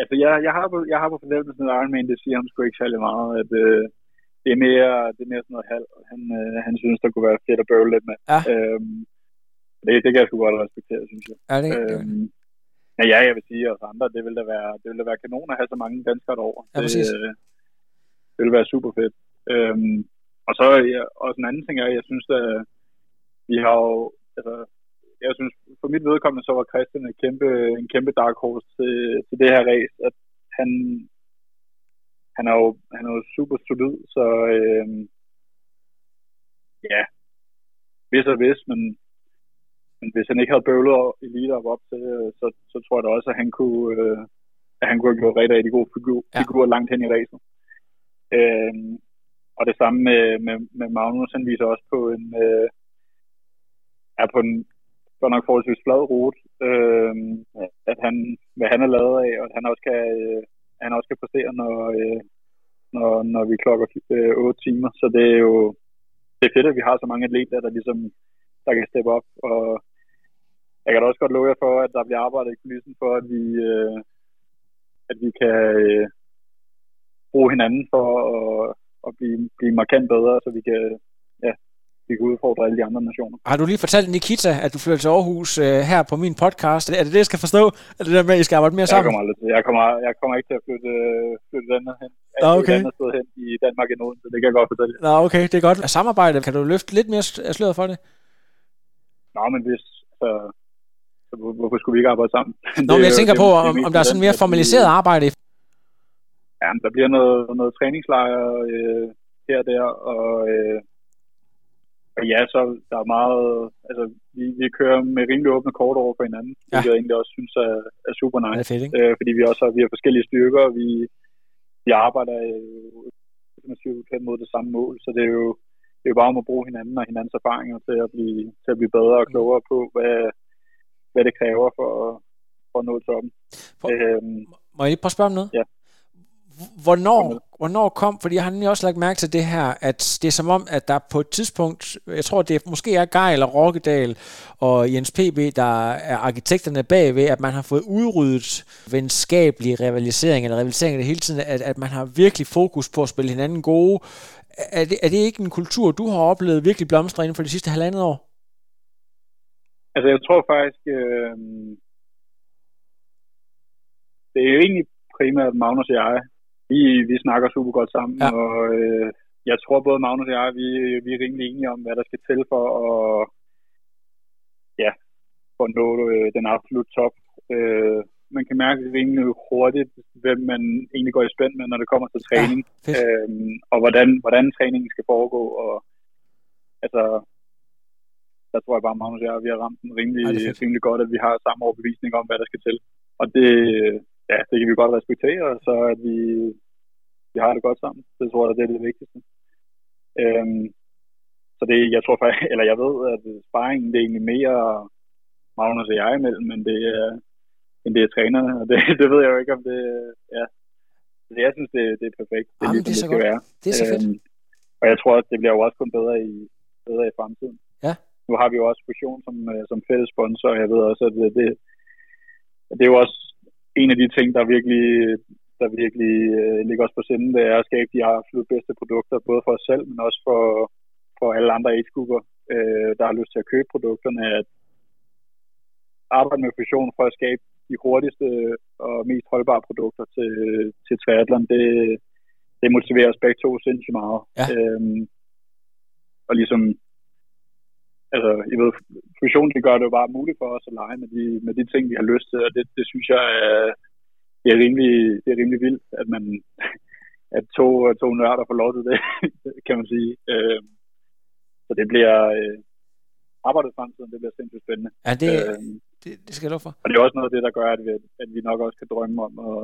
altså, jeg, jeg, har på, jeg har på fornemmelsen, at Ironman, det siger ham sgu ikke særlig meget, at øh, det, er mere, det er mere sådan noget halv. Han, øh, han synes, der kunne være fedt at bøvle lidt med. Ja. Øhm, det, det kan jeg sgu godt respektere, synes jeg. er det? Øhm, ja, ja, jeg vil sige, at andre, det ville da være, det ville da være kanon at have så mange danskere derovre. Ja, præcis. Det, øh, det ville være super fedt. Øhm, og så ja, også en anden ting er, jeg synes, at vi har jo, altså, jeg synes, for mit vedkommende, så var Christian en kæmpe, en kæmpe dark horse til, til det her race, at han, han er jo, han er jo super solid, så øhm, ja, hvis og hvis, men, men hvis han ikke havde bøvlet elite op, op til, øh, så, så tror jeg da også, at han kunne, øh, at han kunne have gjort rigtig, rigtig god figur, Ja. figur langt hen i racet. Øhm, og det samme med, med, med Magnus, han viser også på en, øh, er på en godt nok forholdsvis flad rute, øh, at han, hvad han er lavet af, og at han også kan, øh, han også kan præstere, når, øh, når, når vi klokker øh, 8 timer. Så det er jo det er fedt, at vi har så mange atleter, der ligesom der kan steppe op og jeg kan da også godt love jer for, at der bliver arbejdet i kulissen for, at vi, øh, at vi kan øh, bruge hinanden for at, at blive, blive markant bedre, så vi kan, ja, vi kan udfordre alle de andre nationer. Har du lige fortalt Nikita, at du flytter til Aarhus øh, her på min podcast? Er det det, jeg skal forstå? Er det der med, at I skal arbejde mere sammen? Jeg kommer, aldrig, jeg kommer, jeg kommer ikke til at flytte, flytte den hen. Nå, okay. Et andet sted hen i Danmark end Odense, det kan jeg godt fortælle. Nå, okay, det er godt. Samarbejde, kan du løfte lidt mere sløret for det? Nå, men hvis, så, så hvorfor skulle vi ikke arbejde sammen? Nå, men jeg tænker det, på, om, om der er sådan mere formaliseret arbejde. Ja, der bliver noget, noget træningslejr øh, her og der, og, øh, og ja, så der er meget, altså vi, vi kører med rimelig åbne kort over for hinanden, ja. hvilket jeg egentlig også synes er, er super nice, det er fedt, øh, fordi vi også har, vi har forskellige styrker, og vi, vi arbejder øh, hen mod det samme mål, så det er jo, det er jo bare om at bruge hinanden og hinandens erfaringer til at blive, til at blive bedre og klogere på, hvad, hvad det kræver for, for at nå toppen. For, øhm, må jeg lige prøve at spørge om noget? Ja. Hvornår, hvornår kom, fordi jeg har nemlig også lagt mærke til det her, at det er som om, at der på et tidspunkt, jeg tror det måske er Geil og Rokkedal og Jens P.B., der er arkitekterne bagved, at man har fået udryddet venskabelig rivalisering, eller rivalisering det hele tiden, at, at man har virkelig fokus på at spille hinanden gode. Er det, er det ikke en kultur, du har oplevet virkelig blomstre inden for de sidste halvandet år? Altså jeg tror faktisk, øh, det er jo egentlig primært Magnus og jeg, vi, vi snakker super godt sammen, ja. og øh, jeg tror både Magnus og jeg, vi, vi er rimelig enige om, hvad der skal til for at, ja, for at nå øh, den absolut top. Øh, man kan mærke rimelig hurtigt, hvem man egentlig går i spænd med, når det kommer til træning, ja, øhm, og hvordan, hvordan træningen skal foregå. Og, altså, der tror jeg bare, Magnus og jeg, vi har ramt den rimelig, ja, rimelig godt, at vi har samme overbevisning om, hvad der skal til. Og det, ja, det kan vi godt respektere, så at vi, vi har det godt sammen. Det tror jeg, det er det vigtigste. Øhm, så det, jeg tror faktisk, <laughs> eller jeg ved, at sparringen det er egentlig mere Magnus og jeg imellem, men det er, end det er trænerne, og det, <laughs> det ved jeg jo ikke, om det, ja. Så jeg synes, det, det er perfekt. Det er Jamen, det, er det skal godt. være. Det er så fedt. Øhm, og jeg tror, at det bliver jo også kun bedre i, bedre i fremtiden. Ja. Nu har vi jo også Fusion som, øh, som fælles sponsor, og jeg ved også, at det, det, det er jo også en af de ting, der virkelig, der virkelig øh, ligger os på sinden, det er at skabe de absolut bedste produkter, både for os selv, men også for, for alle andre age øh, der har lyst til at købe produkterne, at arbejde med fusion for at skabe de hurtigste og mest holdbare produkter til, til triathlon, det, det motiverer os begge to sindssygt meget. Ja. Øhm, og ligesom, altså, I ved, fusion, det gør det jo bare muligt for os at lege med de, med de ting, vi har lyst til, og det, det synes jeg er, det er, rimelig, det er rimelig vildt, at man, <laughs> at to, to nørder får lov til det, <laughs> kan man sige. Øhm, så det bliver, øh, arbejdet fremtiden, det bliver sindssygt spændende. Ja, det, øhm, det, det skal jeg lov for. Og det er også noget af det, der gør, at vi, at vi nok også kan drømme om at,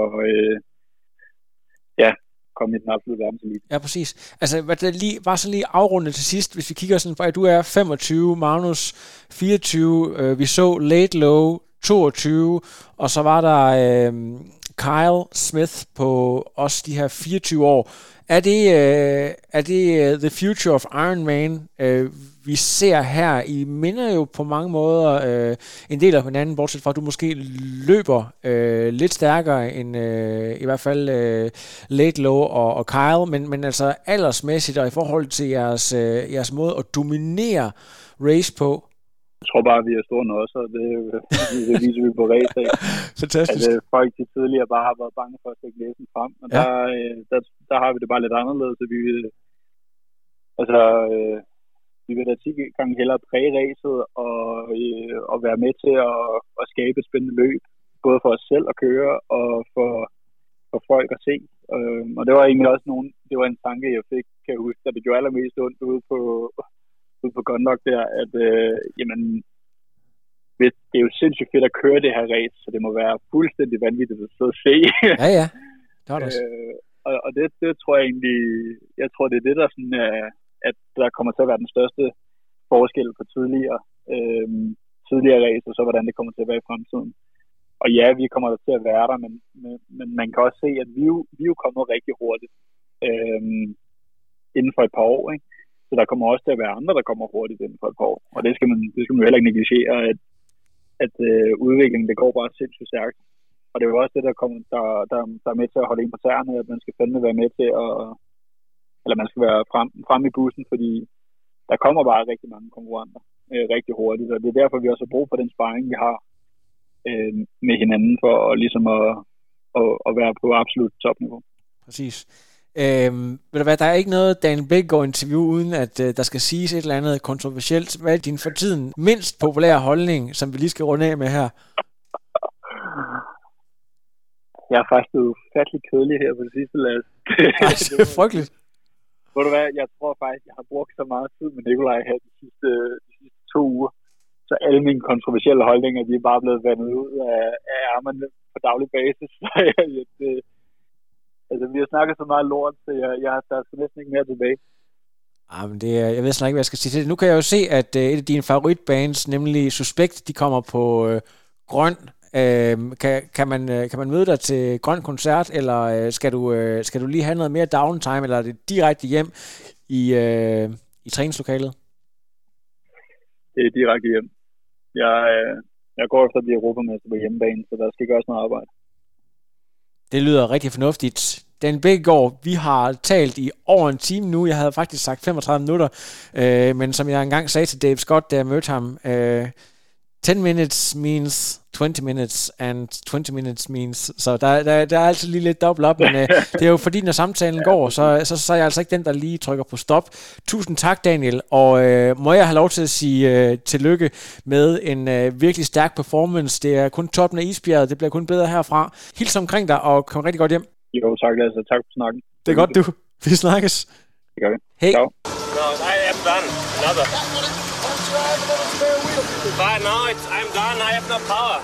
og, øh, ja, komme i den absolutte verdenselite. Ja, præcis. Altså, hvad der lige, bare så lige afrundet til sidst, hvis vi kigger sådan at du er 25, Magnus 24, øh, vi så Late Low 22, og så var der øh, Kyle Smith på også de her 24 år. Er det, øh, er det uh, The Future of Iron Man, øh, vi ser her? I minder jo på mange måder øh, en del af hinanden, bortset fra at du måske løber øh, lidt stærkere end øh, i hvert fald øh, Late Low og, og Kyle, men, men altså aldersmæssigt og i forhold til jeres, øh, jeres måde at dominere race på, jeg tror bare, at vi er store nok, så det, det viser vi på af. <laughs> Fantastisk. At, øh, folk de tidligere bare har været bange for at stikke læsen frem, og ja. der, øh, der, der, har vi det bare lidt anderledes. Vi, altså, øh, vi vil da 10 gange hellere præge racet og, øh, og være med til at, at skabe et spændende løb, både for os selv at køre og for, for folk at se. Øh, og det var egentlig også nogen, det var en tanke, jeg fik, kan jeg huske, at det gjorde allermest ondt ude på, ude på Gondok der, at øh, jamen, det er jo sindssygt fedt at køre det her race, så det må være fuldstændig vanvittigt at sidde og se. <laughs> Ja, ja. Det var det også. øh, og, og det, det tror jeg egentlig, jeg tror det er det, der sådan, øh, at der kommer til at være den største forskel på tidligere, øh, tidligere race, og så hvordan det kommer til at være i fremtiden. Og ja, vi kommer til at være der, men, men, men man kan også se, at vi, vi er jo kommet rigtig hurtigt øh, inden for et par år. Ikke? Så der kommer også til at være andre, der kommer hurtigt inden for et par år. Og det skal man, det skal man jo heller ikke negligere, at, at øh, udviklingen det går bare sindssygt stærkt. Og det er jo også det, der, kommer, der, der, der er med til at holde ind på tæerne, at man skal fandme være med til at, eller man skal være frem, frem i bussen, fordi der kommer bare rigtig mange konkurrenter øh, rigtig hurtigt, og det er derfor, vi også har brug for den sparring, vi har øh, med hinanden, for at, ligesom at, at, at være på absolut topniveau. Præcis. Øhm, ved du hvad, der er ikke noget Daniel Bækgaard interview, uden at øh, der skal siges et eller andet kontroversielt. Hvad er din for tiden mindst populære holdning, som vi lige skal runde af med her? Jeg er faktisk ufattelig kedelig her på det sidste, Lars. <laughs> det er <laughs> frygteligt. Ved du hvad, jeg tror faktisk, jeg har brugt så meget tid med Nikolaj her de sidste, de sidste to uger. Så alle mine kontroversielle holdninger, de er bare blevet vandet ud af, af ærmerne på daglig basis. <laughs> Så jeg, det, altså, vi har snakket så meget lort, så jeg, jeg har der næsten ikke mere tilbage. Ah, men det, jeg ved snart ikke, hvad jeg skal sige til det. Nu kan jeg jo se, at uh, et af dine favoritbands, nemlig Suspekt, de kommer på uh, grøn Øh, kan, kan, man, øh, kan man møde dig til grøn koncert, eller øh, skal, du, øh, skal du lige have noget mere downtime, eller er det direkte hjem i, øh, i træningslokalet? Det er direkte hjem. Jeg, øh, jeg går efter at blive europamester på hjemmebane, så der skal gøres noget arbejde. Det lyder rigtig fornuftigt. Den Bækkegaard, vi har talt i over en time nu. Jeg havde faktisk sagt 35 minutter, øh, men som jeg engang sagde til Dave Scott, da jeg mødte ham, øh, 10 minutes means 20 minutes, and 20 minutes means... Så der, der, der er altid lige lidt dobbelt op, men uh, <laughs> det er jo fordi, når samtalen går, så, så, så er jeg altså ikke den, der lige trykker på stop. Tusind tak, Daniel, og uh, må jeg have lov til at sige uh, tillykke med en uh, virkelig stærk performance. Det er kun toppen af isbjerget, det bliver kun bedre herfra. Hils omkring dig, og kom rigtig godt hjem. Jo, tak Lasse. Tak for snakken. Det er godt, du. Vi snakkes. Det gør vi. Hej. Ciao. No, I am done. Another. But now it's, I'm done. I have no power.